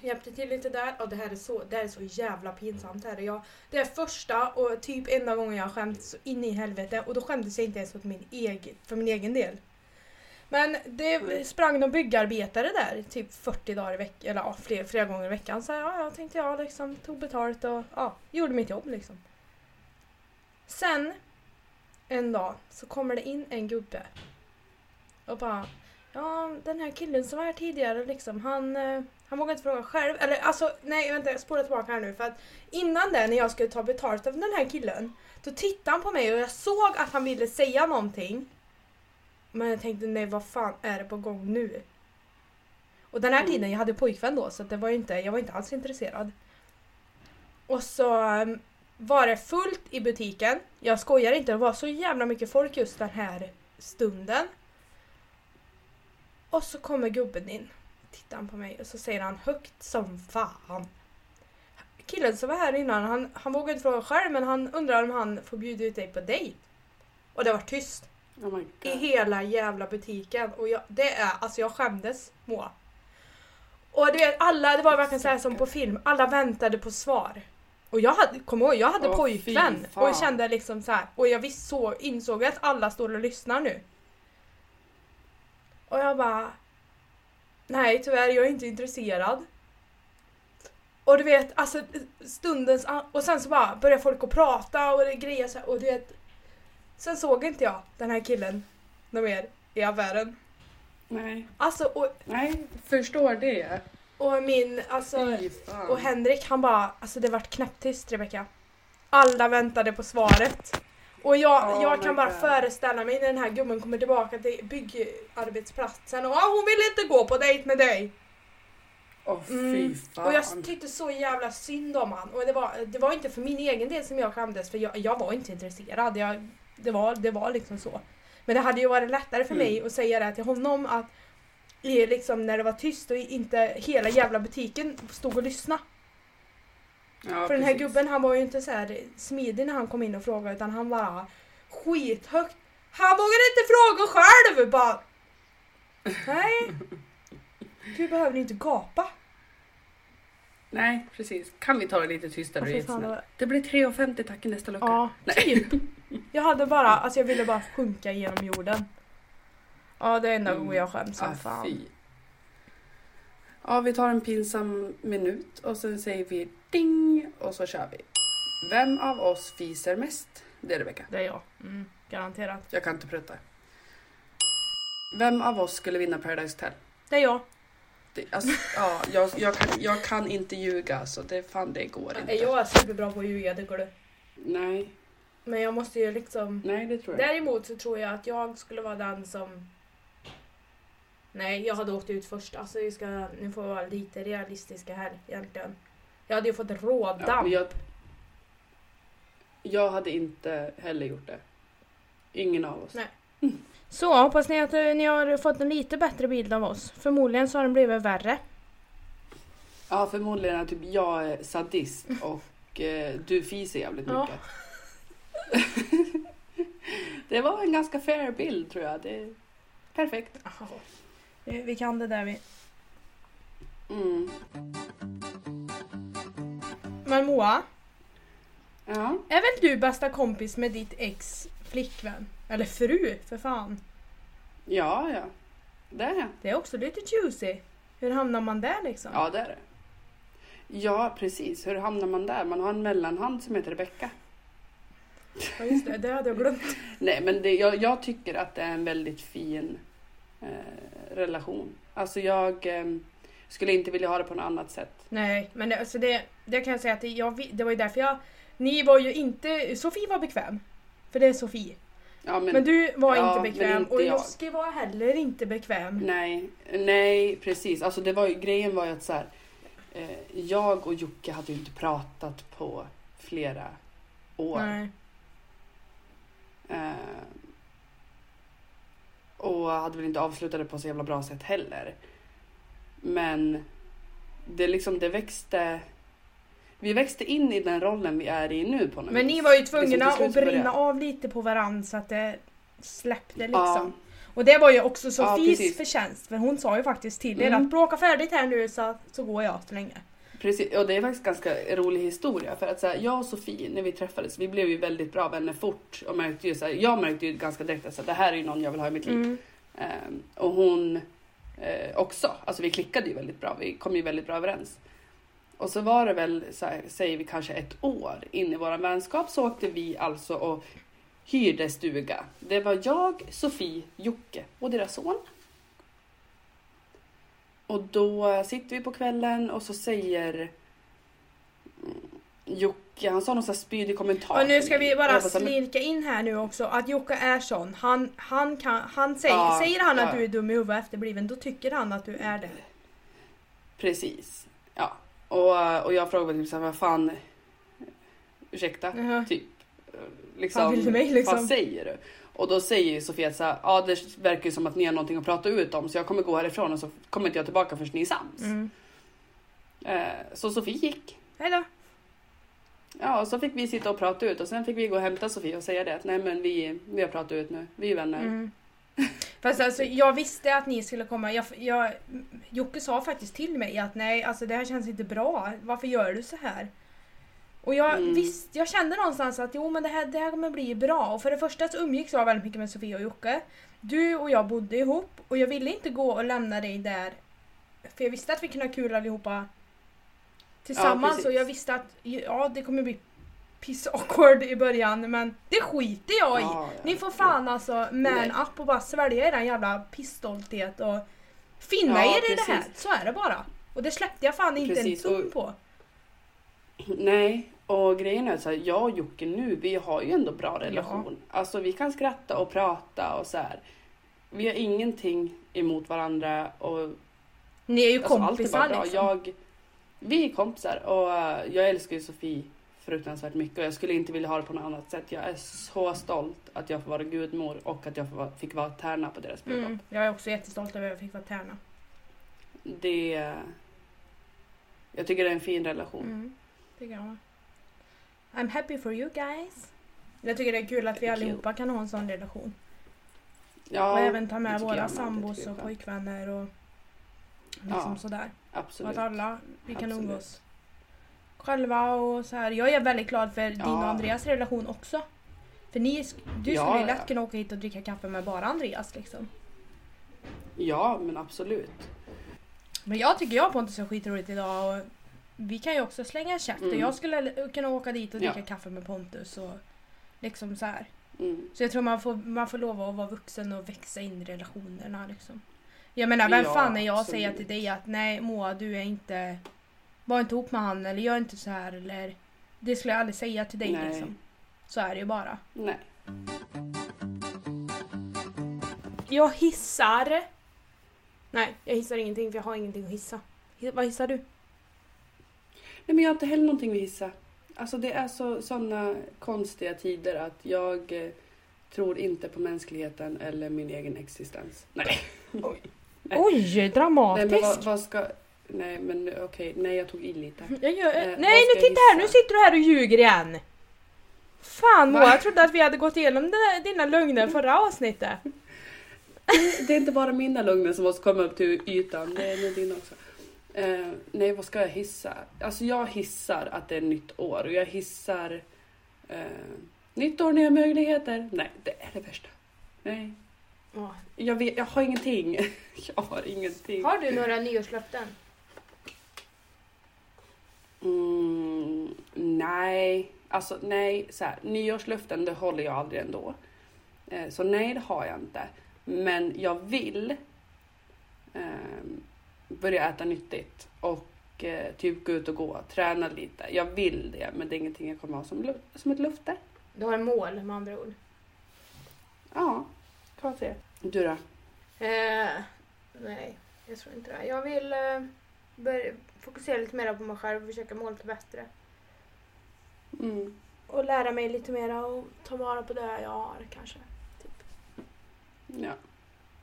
[SPEAKER 1] Hjälpte till lite där och det här är så, det här är så jävla pinsamt. Här är jag, det är första och typ enda gången jag har skämt så in i helvete och då skämdes jag inte ens åt min egen, för min egen del. Men det sprang någon byggarbetare där typ 40 dagar i veckan, eller ja, flera, flera gånger i veckan. Så ja, jag tänkte jag liksom tog betalt och ja, gjorde mitt jobb liksom. Sen en dag så kommer det in en gubbe och bara Ja, den här killen som var här tidigare liksom, han, eh, han vågade inte fråga själv. Eller alltså, nej vänta jag spolar tillbaka här nu för att innan det när jag skulle ta betalt av den här killen då tittade han på mig och jag såg att han ville säga någonting. Men jag tänkte nej vad fan är det på gång nu? Och den här
[SPEAKER 2] Mm.
[SPEAKER 1] tiden, jag hade pojkvän då så det var inte, jag var inte alls intresserad. Och så um, var det fullt i butiken. Jag skojar inte, det var så jävla mycket folk just den här stunden. Och så kommer gubben in. Tittar han på mig och så säger han högt som fan. Killen som var här innan, han, han vågade inte fråga själv men han undrar om han får bjuda ut dig på dejt. Och det var tyst
[SPEAKER 2] Oh
[SPEAKER 1] i hela jävla butiken. Och jag, det är, alltså jag skämdes Moa. Och du vet alla, det var verkligen så här som på film, alla väntade på svar. Och jag hade, kom ihåg, jag hade
[SPEAKER 2] Åh,
[SPEAKER 1] pojkvän
[SPEAKER 2] fy
[SPEAKER 1] och jag kände liksom så här, och jag visst så, insåg att alla står och lyssnar nu. Och jag bara Nej tyvärr, jag är inte intresserad. Och du vet, alltså stundens... Och sen så bara börjar folk att prata och det grejer så här, och du vet Sen såg inte jag den här killen något mer i affären.
[SPEAKER 2] Nej,
[SPEAKER 1] Alltså och,
[SPEAKER 2] nej, förstår det.
[SPEAKER 1] Och min, alltså och Henrik han bara, alltså det vart knäpptyst Rebecka. Alla väntade på svaret. Och jag,
[SPEAKER 2] Oh
[SPEAKER 1] jag kan bara
[SPEAKER 2] God.
[SPEAKER 1] föreställa mig när den här gubben kommer tillbaka till byggarbetsplatsen och ah, hon vill inte gå på dejt med dig.
[SPEAKER 2] Fy
[SPEAKER 1] Mm. Och jag tyckte så jävla synd om han. Och det var, det var inte för min egen del som jag skämdes för jag, jag var inte intresserad. Jag, det, var, det var liksom så. Men det hade ju varit lättare för
[SPEAKER 2] Mm.
[SPEAKER 1] mig att säga det till honom att i liksom när det var tyst och inte hela jävla butiken stod och lyssnade.
[SPEAKER 2] ja,
[SPEAKER 1] För den här
[SPEAKER 2] precis.
[SPEAKER 1] gubben han var ju inte så här smidig när han kom in och frågade utan han bara skithögt. Han vågade inte fråga själv! Bara, Nej. Du behöver inte gapa.
[SPEAKER 2] Nej, precis. Kan vi ta det lite tystare och snällt?
[SPEAKER 1] var-
[SPEAKER 2] Det blir 3,50 tack i nästa lucka.
[SPEAKER 1] Ja,
[SPEAKER 2] Nej.
[SPEAKER 1] typ. Jag hade bara, alltså jag ville bara sjunka genom jorden. Ja, det är enda
[SPEAKER 2] Mm.
[SPEAKER 1] gången jag skäms som
[SPEAKER 2] Ah,
[SPEAKER 1] fan.
[SPEAKER 2] fy. Ja, vi tar en pinsam minut och sen säger vi ding och så kör vi. Vem av oss fiser mest? Det är Rebecka.
[SPEAKER 1] Det är jag. Mm, garanterat.
[SPEAKER 2] Jag kan inte prutta. Vem av oss skulle vinna Paradise Hotel?
[SPEAKER 1] Det är jag.
[SPEAKER 2] Det, alltså, ja, jag, jag, kan, jag kan inte ljuga så det, fan, det går inte.
[SPEAKER 1] Jag är superbra på att ljuga, tycker du.
[SPEAKER 2] Nej,
[SPEAKER 1] Men jag måste ju liksom...
[SPEAKER 2] nej det tror jag.
[SPEAKER 1] Däremot så tror jag att jag skulle vara den som... Nej, jag hade åkt ut först. Alltså vi ska, nu får vi vara lite realistiska här egentligen. Jag hade ju fått råda.
[SPEAKER 2] Ja, men jag, jag hade inte heller gjort det. Ingen av oss.
[SPEAKER 1] Nej. Så hoppas ni att eh, ni har fått en lite bättre bild av oss. Förmodligen så har den blivit värre.
[SPEAKER 2] Ja, förmodligen är typ jag är sadist och eh, du fiser jävligt
[SPEAKER 1] Ja.
[SPEAKER 2] mycket. det var en ganska fair bild tror jag. Det är perfekt.
[SPEAKER 1] Vi vi kan det där vi.
[SPEAKER 2] Mm.
[SPEAKER 1] Men Moa,
[SPEAKER 2] Ja.
[SPEAKER 1] är väl du bästa kompis med ditt ex flickvän? Eller fru, för fan.
[SPEAKER 2] ja, ja. Det är jag.
[SPEAKER 1] Det är också lite juicy. Hur hamnar man där liksom?
[SPEAKER 2] Ja, det är det. Ja, precis. Hur hamnar man där? Man har en mellanhand som heter Rebecka.
[SPEAKER 1] Ja, just det, det hade jag glömt.
[SPEAKER 2] Nej, men det, jag, jag tycker att det är en väldigt fin eh, relation. Alltså jag eh, skulle inte vilja ha det på något annat sätt.
[SPEAKER 1] Nej, men det, alltså det, det kan jag säga att det, jag, det var ju därför jag... Ni var ju inte... Sofie var bekväm. För det är Sofie.
[SPEAKER 2] Ja, men,
[SPEAKER 1] Men, du var
[SPEAKER 2] ja,
[SPEAKER 1] inte bekväm
[SPEAKER 2] inte
[SPEAKER 1] och
[SPEAKER 2] jag.
[SPEAKER 1] Josky var heller inte bekväm.
[SPEAKER 2] Nej, nej precis. Alltså det var ju, grejen var ju att så här, eh, jag och Jocke hade ju inte pratat på flera år.
[SPEAKER 1] Nej.
[SPEAKER 2] Eh, och hade väl inte avslutat det på så jävla bra sätt heller. Men det liksom, det växte. Vi växte in i den rollen vi är i nu på något
[SPEAKER 1] Men
[SPEAKER 2] vis.
[SPEAKER 1] ni var ju
[SPEAKER 2] Liksom,
[SPEAKER 1] tvungna
[SPEAKER 2] slut
[SPEAKER 1] att brinna av lite på varandra så att det släppte liksom.
[SPEAKER 2] Ja,
[SPEAKER 1] Och det var ju också
[SPEAKER 2] Ja,
[SPEAKER 1] Sofies
[SPEAKER 2] precis.
[SPEAKER 1] förtjänst för hon sa ju faktiskt till er
[SPEAKER 2] Mm.
[SPEAKER 1] att bråka färdigt här nu så, så går jag så länge.
[SPEAKER 2] Precis. Och det är faktiskt ganska rolig historia. För att så här, jag och Sofie, när vi träffades, vi blev ju väldigt bra vänner fort. Och märkte ju så här, jag märkte ju ganska direkt att så här, det här är ju någon jag vill ha i mitt liv.
[SPEAKER 1] Mm.
[SPEAKER 2] Ehm, och hon eh, också. Alltså vi klickade ju väldigt bra. Vi kom ju väldigt bra överens. Och så var det väl, så säger vi kanske ett år in i vår vänskap så åkte vi alltså och hyrde stuga. Det var jag, Sofie, Jocke och deras son. Och då sitter vi på kvällen och så säger Jocke, han sa någon sån här spydig kommentar.
[SPEAKER 1] Och nu ska vi bara slirka in här nu också att Jocke är sån. Han, han kan, han säger,
[SPEAKER 2] Ja,
[SPEAKER 1] säger han att
[SPEAKER 2] ja.
[SPEAKER 1] du är dum i huvudet efterbliven då tycker han att du är det.
[SPEAKER 2] Precis. Ja. Och, och jag frågade typ såhär, vad fan... Ursäkta?
[SPEAKER 1] Jaha.
[SPEAKER 2] Typ. Liksom,
[SPEAKER 1] vill du mig, liksom?
[SPEAKER 2] Vad säger du? Och då säger Sofia så här, ja det verkar ju som att ni har någonting att prata ut om så jag kommer gå härifrån och så kommer inte jag tillbaka förrän ni är sams.
[SPEAKER 1] Mm.
[SPEAKER 2] Eh, så Sofie gick.
[SPEAKER 1] Hejdå.
[SPEAKER 2] Ja, och så fick vi sitta och prata ut och sen fick vi gå och hämta Sofie och säga det att nej men vi, vi har pratat ut nu, vi är vänner.
[SPEAKER 1] Mm. Fast alltså jag visste att ni skulle komma. Jag, jag, Jocke sa faktiskt till mig att nej, alltså det här känns inte bra. Varför gör du så här? Och jag
[SPEAKER 2] Mm.
[SPEAKER 1] visste, jag kände någonstans att jo men det här, det här kommer bli bra. Och för det första så umgicks jag väldigt mycket med Sofia och Jocke. Du och jag bodde ihop och jag ville inte gå och lämna dig där. För jag visste att vi kunde ha kul allihopa tillsammans
[SPEAKER 2] precis.
[SPEAKER 1] och jag visste att ja, det kommer bli piss awkward i början men det skiter jag i.
[SPEAKER 2] Ja, ja.
[SPEAKER 1] Ni får fan alltså man up och bara svälja er jävla pissstolthet och finna
[SPEAKER 2] Ja,
[SPEAKER 1] er i det här. Så är det bara. Och det släppte jag fan inte
[SPEAKER 2] Precis,
[SPEAKER 1] en tum på.
[SPEAKER 2] Nej, och grejen är så här, jag och Jocke nu, vi har ju ändå bra relation. Alltså vi kan skratta och prata och så här. Vi har ingenting emot varandra och
[SPEAKER 1] Ni är ju
[SPEAKER 2] alltså, allt är
[SPEAKER 1] kompisar
[SPEAKER 2] bara bra.
[SPEAKER 1] liksom.
[SPEAKER 2] Jag, vi är kompisar och eh, jag älskar ju Sofie fruktansvärt mycket och jag skulle inte vilja ha det på något annat sätt. Jag är så stolt att jag får vara gudmor och att jag fick vara tärna på deras bröllop.
[SPEAKER 1] Mm, jag är också jättestolt över att jag fick vara tärna.
[SPEAKER 2] Det... Jag tycker det är en fin relation.
[SPEAKER 1] Mm, tycker jag med. I'm happy for you guys. Jag tycker det är kul att vi allihopa kan ha en sån relation.
[SPEAKER 2] Ja,
[SPEAKER 1] och även ta med våra sambos och pojkvänner och liksom
[SPEAKER 2] Ja,
[SPEAKER 1] sådär. Och
[SPEAKER 2] Absolut.
[SPEAKER 1] att alla vi kan
[SPEAKER 2] Absolut.
[SPEAKER 1] umgås själva och så här. Jag är väldigt glad för din och
[SPEAKER 2] Ja.
[SPEAKER 1] Andreas relation också. För ni, du
[SPEAKER 2] Ja,
[SPEAKER 1] skulle ju
[SPEAKER 2] ja.
[SPEAKER 1] lätt kunna åka hit och dricka kaffe med bara Andreas liksom.
[SPEAKER 2] Ja, men absolut.
[SPEAKER 1] Men jag tycker jag och Pontus är skitroligt idag och vi kan ju också slänga käft och
[SPEAKER 2] Mm.
[SPEAKER 1] jag skulle kunna åka dit och dricka
[SPEAKER 2] Ja.
[SPEAKER 1] kaffe med Pontus och liksom så här.
[SPEAKER 2] Mm.
[SPEAKER 1] Så jag tror man får, man får lov att vara vuxen och växa in i relationerna liksom. Jag menar vem
[SPEAKER 2] Ja,
[SPEAKER 1] fan är jag att säga till dig att nej Moa du är inte Var inte ihop med han eller gör inte så här eller Det skulle jag aldrig säga till dig
[SPEAKER 2] Nej.
[SPEAKER 1] liksom. Så är det ju bara.
[SPEAKER 2] Nej.
[SPEAKER 1] Jag hissar. Nej, jag hissar ingenting för jag har ingenting att hissa. Hi- Vad hissar du?
[SPEAKER 2] Nej, men jag har inte heller någonting att hissa. Alltså det är så såna konstiga tider att jag eh, tror inte på mänskligheten eller min egen existens. Nej. Nej.
[SPEAKER 1] Oj,
[SPEAKER 2] Nej
[SPEAKER 1] dramatisk!
[SPEAKER 2] men vad, vad ska... Nej men okej, nej jag tog i lite.
[SPEAKER 1] Jag gör,
[SPEAKER 2] Eh,
[SPEAKER 1] nej,
[SPEAKER 2] vad
[SPEAKER 1] nu titta här! Nu sitter du här och ljuger igen! Fan Moa, jag trodde att vi hade gått igenom dina, dina lögner förra avsnittet.
[SPEAKER 2] Det är inte bara mina lögner som måste komma upp till ytan, det är nog dina också. Eh, nej, vad ska jag hissa? Alltså jag hissar att det är nytt år och jag hissar eh, nytt år, nya möjligheter. Nej, det är det värsta. Nej, jag, vet, jag har ingenting. Jag har ingenting.
[SPEAKER 1] Har du några nyårslöften?
[SPEAKER 2] Mm, nej, alltså nej, så här, nyårslöften det håller jag aldrig ändå. Eh, så nej, det har jag inte. Men jag vill ehm, börja äta nyttigt och eh, typ gå ut och gå, träna lite. Jag vill det, men det är ingenting jag kommer ha som, som ett löfte.
[SPEAKER 1] Du har mål med andra ord.
[SPEAKER 2] Ja, kan man säga. Du då?
[SPEAKER 1] Eh, nej, jag tror inte det. Jag vill eh, börja fokusera lite mer på mig själv och försöka må lite bättre.
[SPEAKER 2] Mm.
[SPEAKER 1] Och lära mig lite mer och ta vara på det jag har kanske.
[SPEAKER 2] Ja.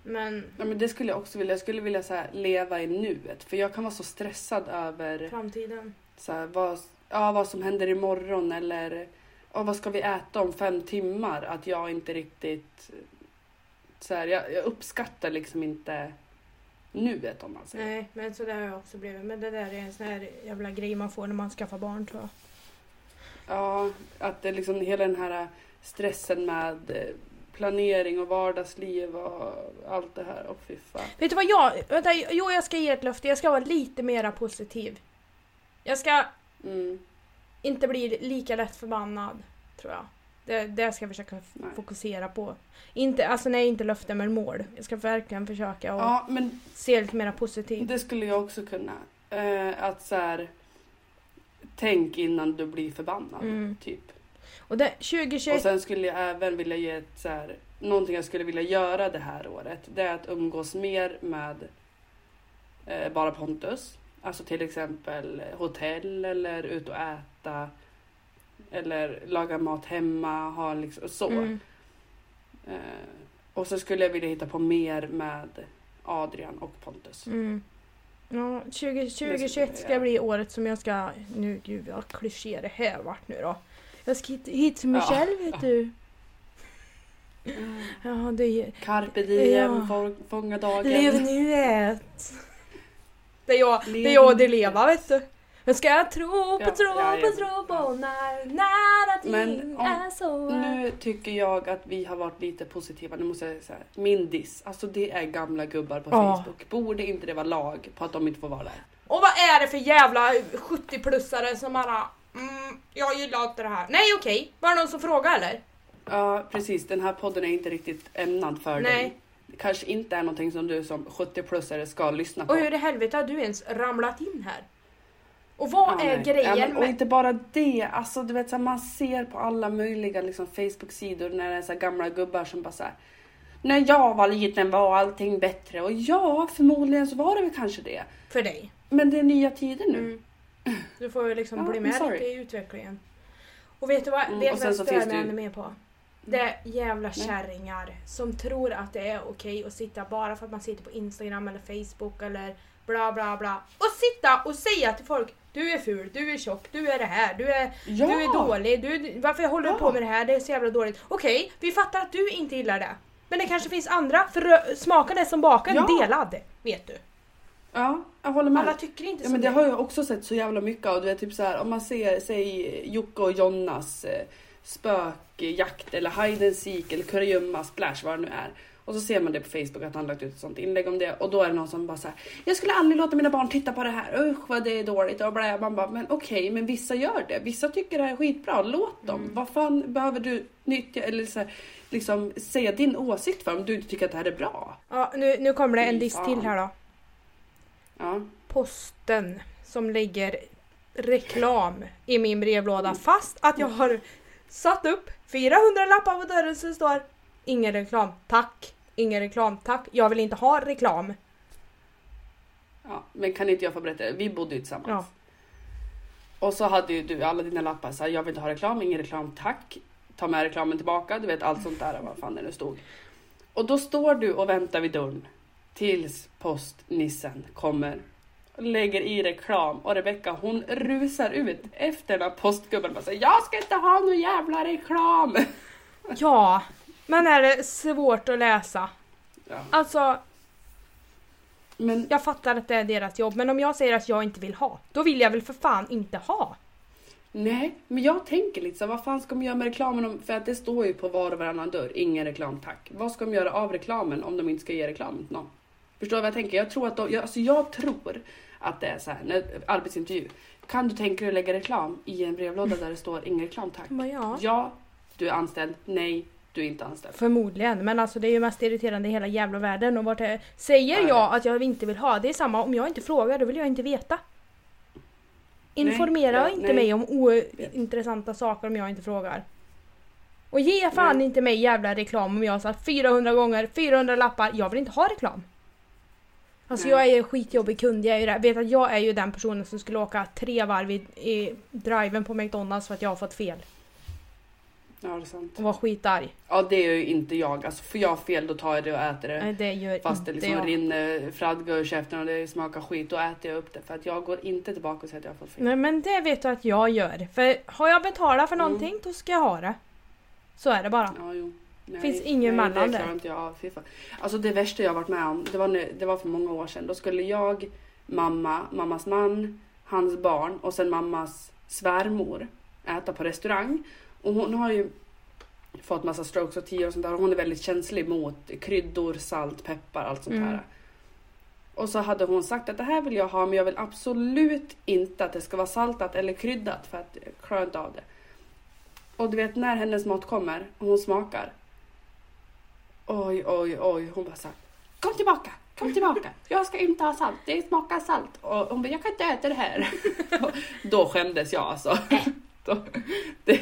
[SPEAKER 1] Men
[SPEAKER 2] ja, men det skulle jag också vilja. Jag skulle vilja så här, leva i nuet, för jag kan vara så stressad över
[SPEAKER 1] framtiden.
[SPEAKER 2] så här, vad, ja, vad som händer imorgon eller ja, vad ska vi äta om fem timmar? Att jag inte riktigt... Så här, jag, jag uppskattar liksom inte nuet om man säger.
[SPEAKER 1] Nej, men så där har jag också blivit. Men det där är en sån här jävla grej man får när man skaffar barn tror jag.
[SPEAKER 2] Ja, att det liksom hela den här stressen med eh, planering och vardagsliv och allt det här. Och fy fan.
[SPEAKER 1] Vet du vad jag... Vänta, jo jag ska ge ett löfte. Jag ska vara lite mera positiv. Jag ska
[SPEAKER 2] Mm.
[SPEAKER 1] inte bli lika lätt förbannad, tror jag. Det, det ska jag försöka
[SPEAKER 2] Nej.
[SPEAKER 1] fokusera på. Inte, alltså nej, inte löfte men mål. Jag ska verkligen försöka och
[SPEAKER 2] Ja, men
[SPEAKER 1] se lite mera positivt.
[SPEAKER 2] det skulle jag också kunna. Eh, att så här, tänk innan du blir förbannad.
[SPEAKER 1] Mm.
[SPEAKER 2] Typ.
[SPEAKER 1] Och det, 2021...
[SPEAKER 2] Och sen skulle jag även vilja ge ett så här, någonting jag skulle vilja göra det här året. Det är att umgås mer med eh, bara Pontus. Alltså till exempel hotell eller ut och äta. Eller laga mat hemma, ha liksom så.
[SPEAKER 1] Mm.
[SPEAKER 2] Eh, och så skulle jag vilja hitta på mer med Adrian och Pontus.
[SPEAKER 1] Mm. Ja, 20,
[SPEAKER 2] skulle
[SPEAKER 1] 2021
[SPEAKER 2] jag
[SPEAKER 1] ska bli året som jag ska... Nu, gud vad kliché det här vart nu då. Jag ska hit, hit till mig
[SPEAKER 2] Ja.
[SPEAKER 1] själv vet du. Ja, det.
[SPEAKER 2] Carpe diem,
[SPEAKER 1] Ja.
[SPEAKER 2] få- fånga dagen.
[SPEAKER 1] Lev nuet. Det är jag, det är
[SPEAKER 2] Lev
[SPEAKER 1] jag det leva vet du. Men ska jag tro på,
[SPEAKER 2] Ja,
[SPEAKER 1] tro
[SPEAKER 2] ja,
[SPEAKER 1] på,
[SPEAKER 2] ja.
[SPEAKER 1] tro på när, när allting
[SPEAKER 2] Men om-
[SPEAKER 1] är så.
[SPEAKER 2] Nu tycker jag att vi har varit lite positiva. Nu måste jag säga min diss. Alltså det är gamla gubbar på. Facebook. Borde inte det vara lag på att de inte får vara där?
[SPEAKER 1] Och vad är det för jävla 70-plussare som bara mm, jag gillar inte det här. Nej okej, var det någon som frågade eller?
[SPEAKER 2] Ja precis, den här podden är inte riktigt ämnad för
[SPEAKER 1] Nej.
[SPEAKER 2] dig. Det kanske inte är någonting som du som 70-plussare ska lyssna på.
[SPEAKER 1] Och hur i helvete har du ens ramlat in här? Och vad
[SPEAKER 2] Ja,
[SPEAKER 1] är
[SPEAKER 2] nej.
[SPEAKER 1] grejen
[SPEAKER 2] ja, men, Och inte bara det, alltså du vet så här, man ser på alla möjliga liksom, Facebook-sidor när det är så här, gamla gubbar som bara såhär När jag var liten var allting bättre och ja, förmodligen så var det väl kanske det.
[SPEAKER 1] För dig?
[SPEAKER 2] Men det är nya tider nu.
[SPEAKER 1] Mm. Du får ju liksom bli med lite i utvecklingen. Och vet du vad,
[SPEAKER 2] Mm,
[SPEAKER 1] vad
[SPEAKER 2] sen
[SPEAKER 1] jag stör mig
[SPEAKER 2] det
[SPEAKER 1] ännu mer på? Det är jävla kärringar som tror att det är okej att sitta bara för att man sitter på Instagram eller Facebook eller bla bla bla och sitta och säga till folk du är ful, du är tjock, du är det här, du är,
[SPEAKER 2] Ja!
[SPEAKER 1] du är dålig, du, varför håller du
[SPEAKER 2] Ja.
[SPEAKER 1] på med det här, det är så jävla dåligt. Okej, vi fattar att du inte gillar det. Men det kanske finns andra, för smaken är som baken,
[SPEAKER 2] Ja.
[SPEAKER 1] delad. Vet du.
[SPEAKER 2] Ja, jag håller med.
[SPEAKER 1] Alla tycker inte
[SPEAKER 2] Ja, men det har jag också sett så jävla mycket av. Du vet, typ så här, om man ser, säg Jocke och Jonnas eh, spökjakt eller hide and seek eller kurragömma, splash, vad det nu är. Och så ser man det på Facebook att han lagt ut ett sånt inlägg om det och då är det någon som bara så här, Jag skulle aldrig låta mina barn titta på det här, usch vad det är dåligt och blä. Man bara, men okej, men vissa gör det. Vissa tycker det här är skitbra, låt dem.
[SPEAKER 1] Mm.
[SPEAKER 2] Vad fan behöver du nyttja eller så här, liksom säga din åsikt för om du inte tycker att det här är bra?
[SPEAKER 1] Ja, nu, nu kommer det en diss till här då.
[SPEAKER 2] Ja.
[SPEAKER 1] Posten som lägger reklam i min brevlåda fast att jag har satt upp 400 lappar på dörren det står ingen reklam, tack. Ingen reklam, tack. Jag vill inte ha reklam.
[SPEAKER 2] Ja, men kan inte jag få berätta? Vi bodde ju tillsammans.
[SPEAKER 1] Ja.
[SPEAKER 2] Och så hade ju du alla dina lappar så här, jag vill inte ha reklam, ingen reklam, tack. Ta med reklamen tillbaka, du vet allt sånt där, vad fan det nu stod. Och då står du och väntar vid dörren tills postnissen kommer lägger i reklam och Rebecka hon rusar ut efter den här postgubben och säger jag ska inte ha någon jävla reklam.
[SPEAKER 1] Ja, men är det svårt att läsa?
[SPEAKER 2] Ja.
[SPEAKER 1] Alltså,
[SPEAKER 2] Men
[SPEAKER 1] jag fattar att det är deras jobb men om jag säger att jag inte vill ha, då vill jag väl för fan inte ha.
[SPEAKER 2] nej, men jag tänker lite så vad fan ska de göra med reklamen? Om, för att det står ju på var och varannan dörr, ingen reklam tack. Vad ska de göra av reklamen om de inte ska ge reklam till någon? Förstår du vad jag tänker? Jag tror att de, jag, alltså jag tror att det är så här, när, arbetsintervju. Kan du tänka dig att lägga reklam i en brevlåda där det står ingen reklam tack?
[SPEAKER 1] Men ja.
[SPEAKER 2] Ja, du är anställd. Nej, du är inte anställd.
[SPEAKER 1] Förmodligen, men alltså det är ju mest irriterande i hela jävla världen. Och vart är... Säger
[SPEAKER 2] Ja,
[SPEAKER 1] jag att jag inte vill ha, det är samma om jag inte frågar, då vill jag inte veta. Informera
[SPEAKER 2] ja,
[SPEAKER 1] inte
[SPEAKER 2] nej.
[SPEAKER 1] mig om ointressanta saker om jag inte frågar. Och ge fan
[SPEAKER 2] Nej.
[SPEAKER 1] inte mig jävla reklam om jag har sagt 400 gånger, 400 lappar, jag vill inte ha reklam. Alltså
[SPEAKER 2] Nej.
[SPEAKER 1] jag är ju skitjobbig kund, jag är vet att jag är ju den personen som skulle åka tre varv i, i driven på McDonalds för att jag har fått fel.
[SPEAKER 2] Ja, det är sant.
[SPEAKER 1] Och var skitarg.
[SPEAKER 2] Ja, det är ju inte jag. Alltså får jag fel då tar jag det och äter det.
[SPEAKER 1] Nej det gör
[SPEAKER 2] Fast det liksom
[SPEAKER 1] jag.
[SPEAKER 2] rinner fradga ur käften och det smakar skit, då äter jag upp det. För att jag går inte tillbaka och säger att jag har fått fel.
[SPEAKER 1] Nej men det vet du att jag gör. För har jag betalat för
[SPEAKER 2] Mm.
[SPEAKER 1] någonting då ska jag ha det. Så är det bara.
[SPEAKER 2] Ja, jo. Nej,
[SPEAKER 1] Finns ingen
[SPEAKER 2] nej,
[SPEAKER 1] mellan
[SPEAKER 2] det
[SPEAKER 1] där.
[SPEAKER 2] klarar inte jag av. Fy fan. Alltså det värsta jag varit med om, det var, nu, det var för många år sedan. Då skulle jag, mamma, mammas man, hans barn och sen mammas svärmor äta på restaurang. Och hon har ju fått massa strokes och tio och sånt där. Hon är väldigt känslig mot kryddor, salt, peppar, allt sånt
[SPEAKER 1] Mm.
[SPEAKER 2] här. Och så hade hon sagt att det här vill jag ha men jag vill absolut inte att det ska vara saltat eller kryddat för att jag klarar inte av det. Och du vet när hennes mat kommer och hon smakar. Oj, oj, oj. Hon bara såhär. Kom tillbaka, kom tillbaka. Jag ska inte ha salt, det smakar salt. Och hon bara, jag kan inte äta det här. Då skämdes jag alltså. Då, det,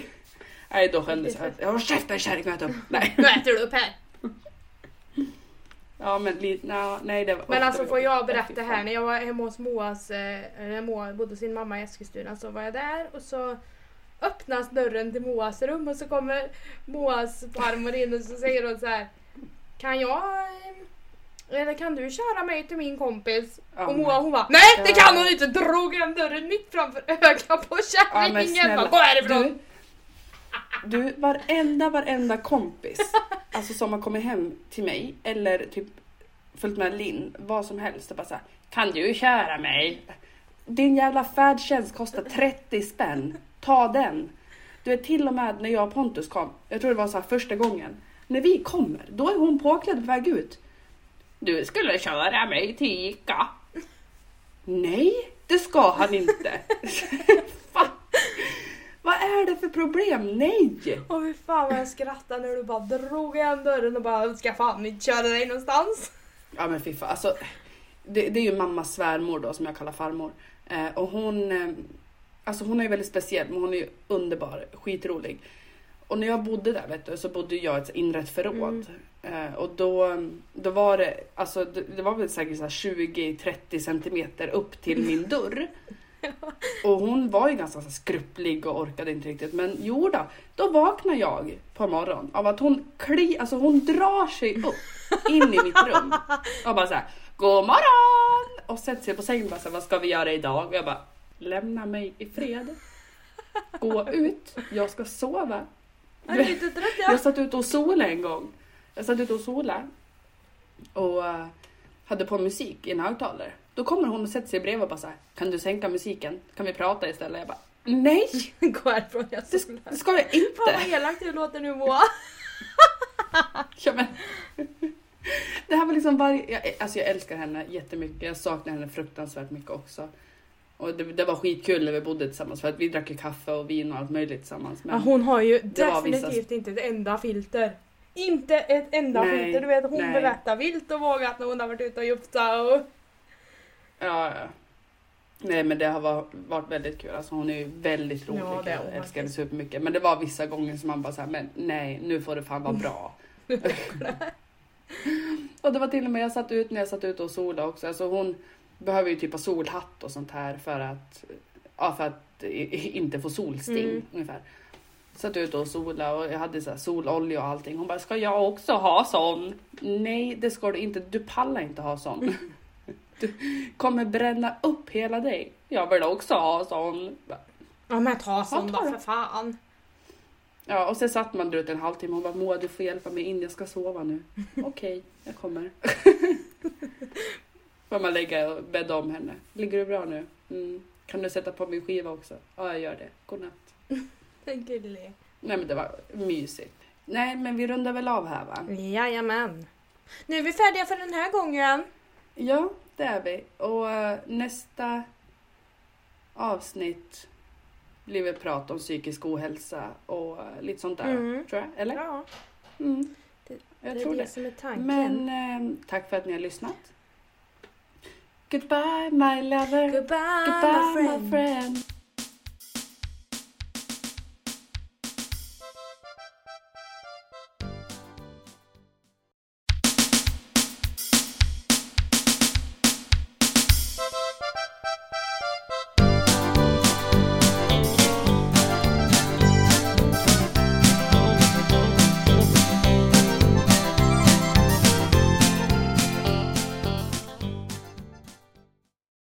[SPEAKER 2] nej, då skämdes jag. Jag har käften kärring, äta upp. Nej.
[SPEAKER 1] Nu äter du upp här.
[SPEAKER 2] Ja men li, na, nej det var
[SPEAKER 1] Men alltså får jag berätta här, när jag var hemma hos Moas, eh, när Moa bodde hos sin mamma i Eskilstuna så var jag där och så öppnas dörren till Moas rum och så kommer Moas farmor in och så säger hon så här Kan jag eh, eller kan du köra mig till min kompis?
[SPEAKER 2] Ja,
[SPEAKER 1] och Moa hon bara NEJ det kan hon inte! Drog igen dörren mitt framför ögat på
[SPEAKER 2] Ja,
[SPEAKER 1] kärringen! Bara, Gå härifrån!
[SPEAKER 2] Du, du, varenda, varenda kompis alltså som har kommit hem till mig eller typ följt med Linn, vad som helst och bara såhär, kan du köra mig? Din jävla färdtjänst kostar 30 spänn, ta den. Du vet till och med när jag och Pontus kom, jag tror det var så här första gången, när vi kommer, då är hon påklädd på väg ut. Du skulle köra mig till Ica. Nej, det ska han inte. Vad är det för problem? Nej!
[SPEAKER 1] Och fy fan vad jag skrattade när du bara drog igen dörren och bara ska fan inte köra dig någonstans.
[SPEAKER 2] Ja men fy fan, alltså. Det, det är ju mammas svärmor då som jag kallar farmor. Eh, och hon, eh, alltså hon är ju väldigt speciell men hon är ju underbar, skitrolig. Och när jag bodde där vet du, så bodde jag i ett inrett förråd. Eh, och då, då var det, alltså det, det var väl säkert så här 20-30 centimeter upp till min dörr. Och hon var ju ganska så skrupplig och orkade inte riktigt. Men jo då, då vaknar jag på morgonen av att hon kli, alltså hon drar sig upp in i mitt rum. Och bara så här, God morgon! Och sätter sig på sängen och bara så här, vad ska vi göra idag? Och jag bara, lämna mig i fred. Gå ut, jag ska sova.
[SPEAKER 1] Jag är lite trött jag.
[SPEAKER 2] Jag satt ute och solade en gång. Jag satt ute och solade och eh, hade på musik i en högtalare. Då kommer hon och sätter sig bredvid och bara så här, kan du sänka musiken? Kan vi prata istället? Jag bara, nej!
[SPEAKER 1] Gå härifrån jag
[SPEAKER 2] Det,
[SPEAKER 1] solar.
[SPEAKER 2] det ska jag
[SPEAKER 1] Fan
[SPEAKER 2] inte!
[SPEAKER 1] vad elakt du låter nu Moa.
[SPEAKER 2] Ja, men, det här var liksom varje, jag, alltså jag älskar henne jättemycket. Jag saknar henne fruktansvärt mycket också. Och det, det var skitkul när vi bodde tillsammans för att vi drack ju kaffe och vin och allt möjligt tillsammans. Men,
[SPEAKER 1] Ja, hon har ju definitivt
[SPEAKER 2] vissa-
[SPEAKER 1] inte ett enda filter. Inte ett enda
[SPEAKER 2] Nej,
[SPEAKER 1] filter. Du vet hon
[SPEAKER 2] nej.
[SPEAKER 1] berättar vilt och vågat när hon har varit ute och jufsat och...
[SPEAKER 2] Ja, ja. Nej men det har var- varit väldigt kul. Alltså hon är ju väldigt rolig.
[SPEAKER 1] Ja,
[SPEAKER 2] jag älskar henne supermycket. Men det var vissa gånger som man bara såhär, men nej nu får det fan vara bra. och det var till och med jag satt ut när jag satt ute och solade också. Alltså hon behöver ju typ ha solhatt och sånt här för att, ja, för att inte få solsting
[SPEAKER 1] Mm.
[SPEAKER 2] ungefär. Satt ute och solade och jag hade så sololja och allting. Hon bara, ska jag också ha sån? Nej det ska du inte, du pallar inte ha sån. Du kommer bränna upp hela dig. Jag vill också ha sån.
[SPEAKER 1] Ja men ta sån då för fan.
[SPEAKER 2] Ja och sen satt man där ute en halvtimme och bara Moa du får hjälpa mig in, jag ska sova nu. Okej, jag kommer. Får man lägga och bädda om henne. Ligger du bra nu? Mm. Kan du sätta på min skiva också? Ja jag gör det. Godnatt.
[SPEAKER 1] Gullig.
[SPEAKER 2] Nej men det var mysigt. Nej men vi rundar väl av här va?
[SPEAKER 1] Jajamän. Nu är vi färdiga för den här gången.
[SPEAKER 2] Ja det är vi. Och eh, nästa avsnitt blir väl prat om psykisk ohälsa och eh, lite sånt där.
[SPEAKER 1] Mm.
[SPEAKER 2] Tror jag. Eller?
[SPEAKER 1] Ja,
[SPEAKER 2] Mm.
[SPEAKER 1] det,
[SPEAKER 2] Jag
[SPEAKER 1] det
[SPEAKER 2] tror
[SPEAKER 1] är
[SPEAKER 2] det.
[SPEAKER 1] det som är tanken.
[SPEAKER 2] Men eh, tack för att ni har lyssnat. Goodbye my lover.
[SPEAKER 1] Goodbye,
[SPEAKER 2] Goodbye
[SPEAKER 1] my
[SPEAKER 2] my
[SPEAKER 1] friend.
[SPEAKER 2] friend.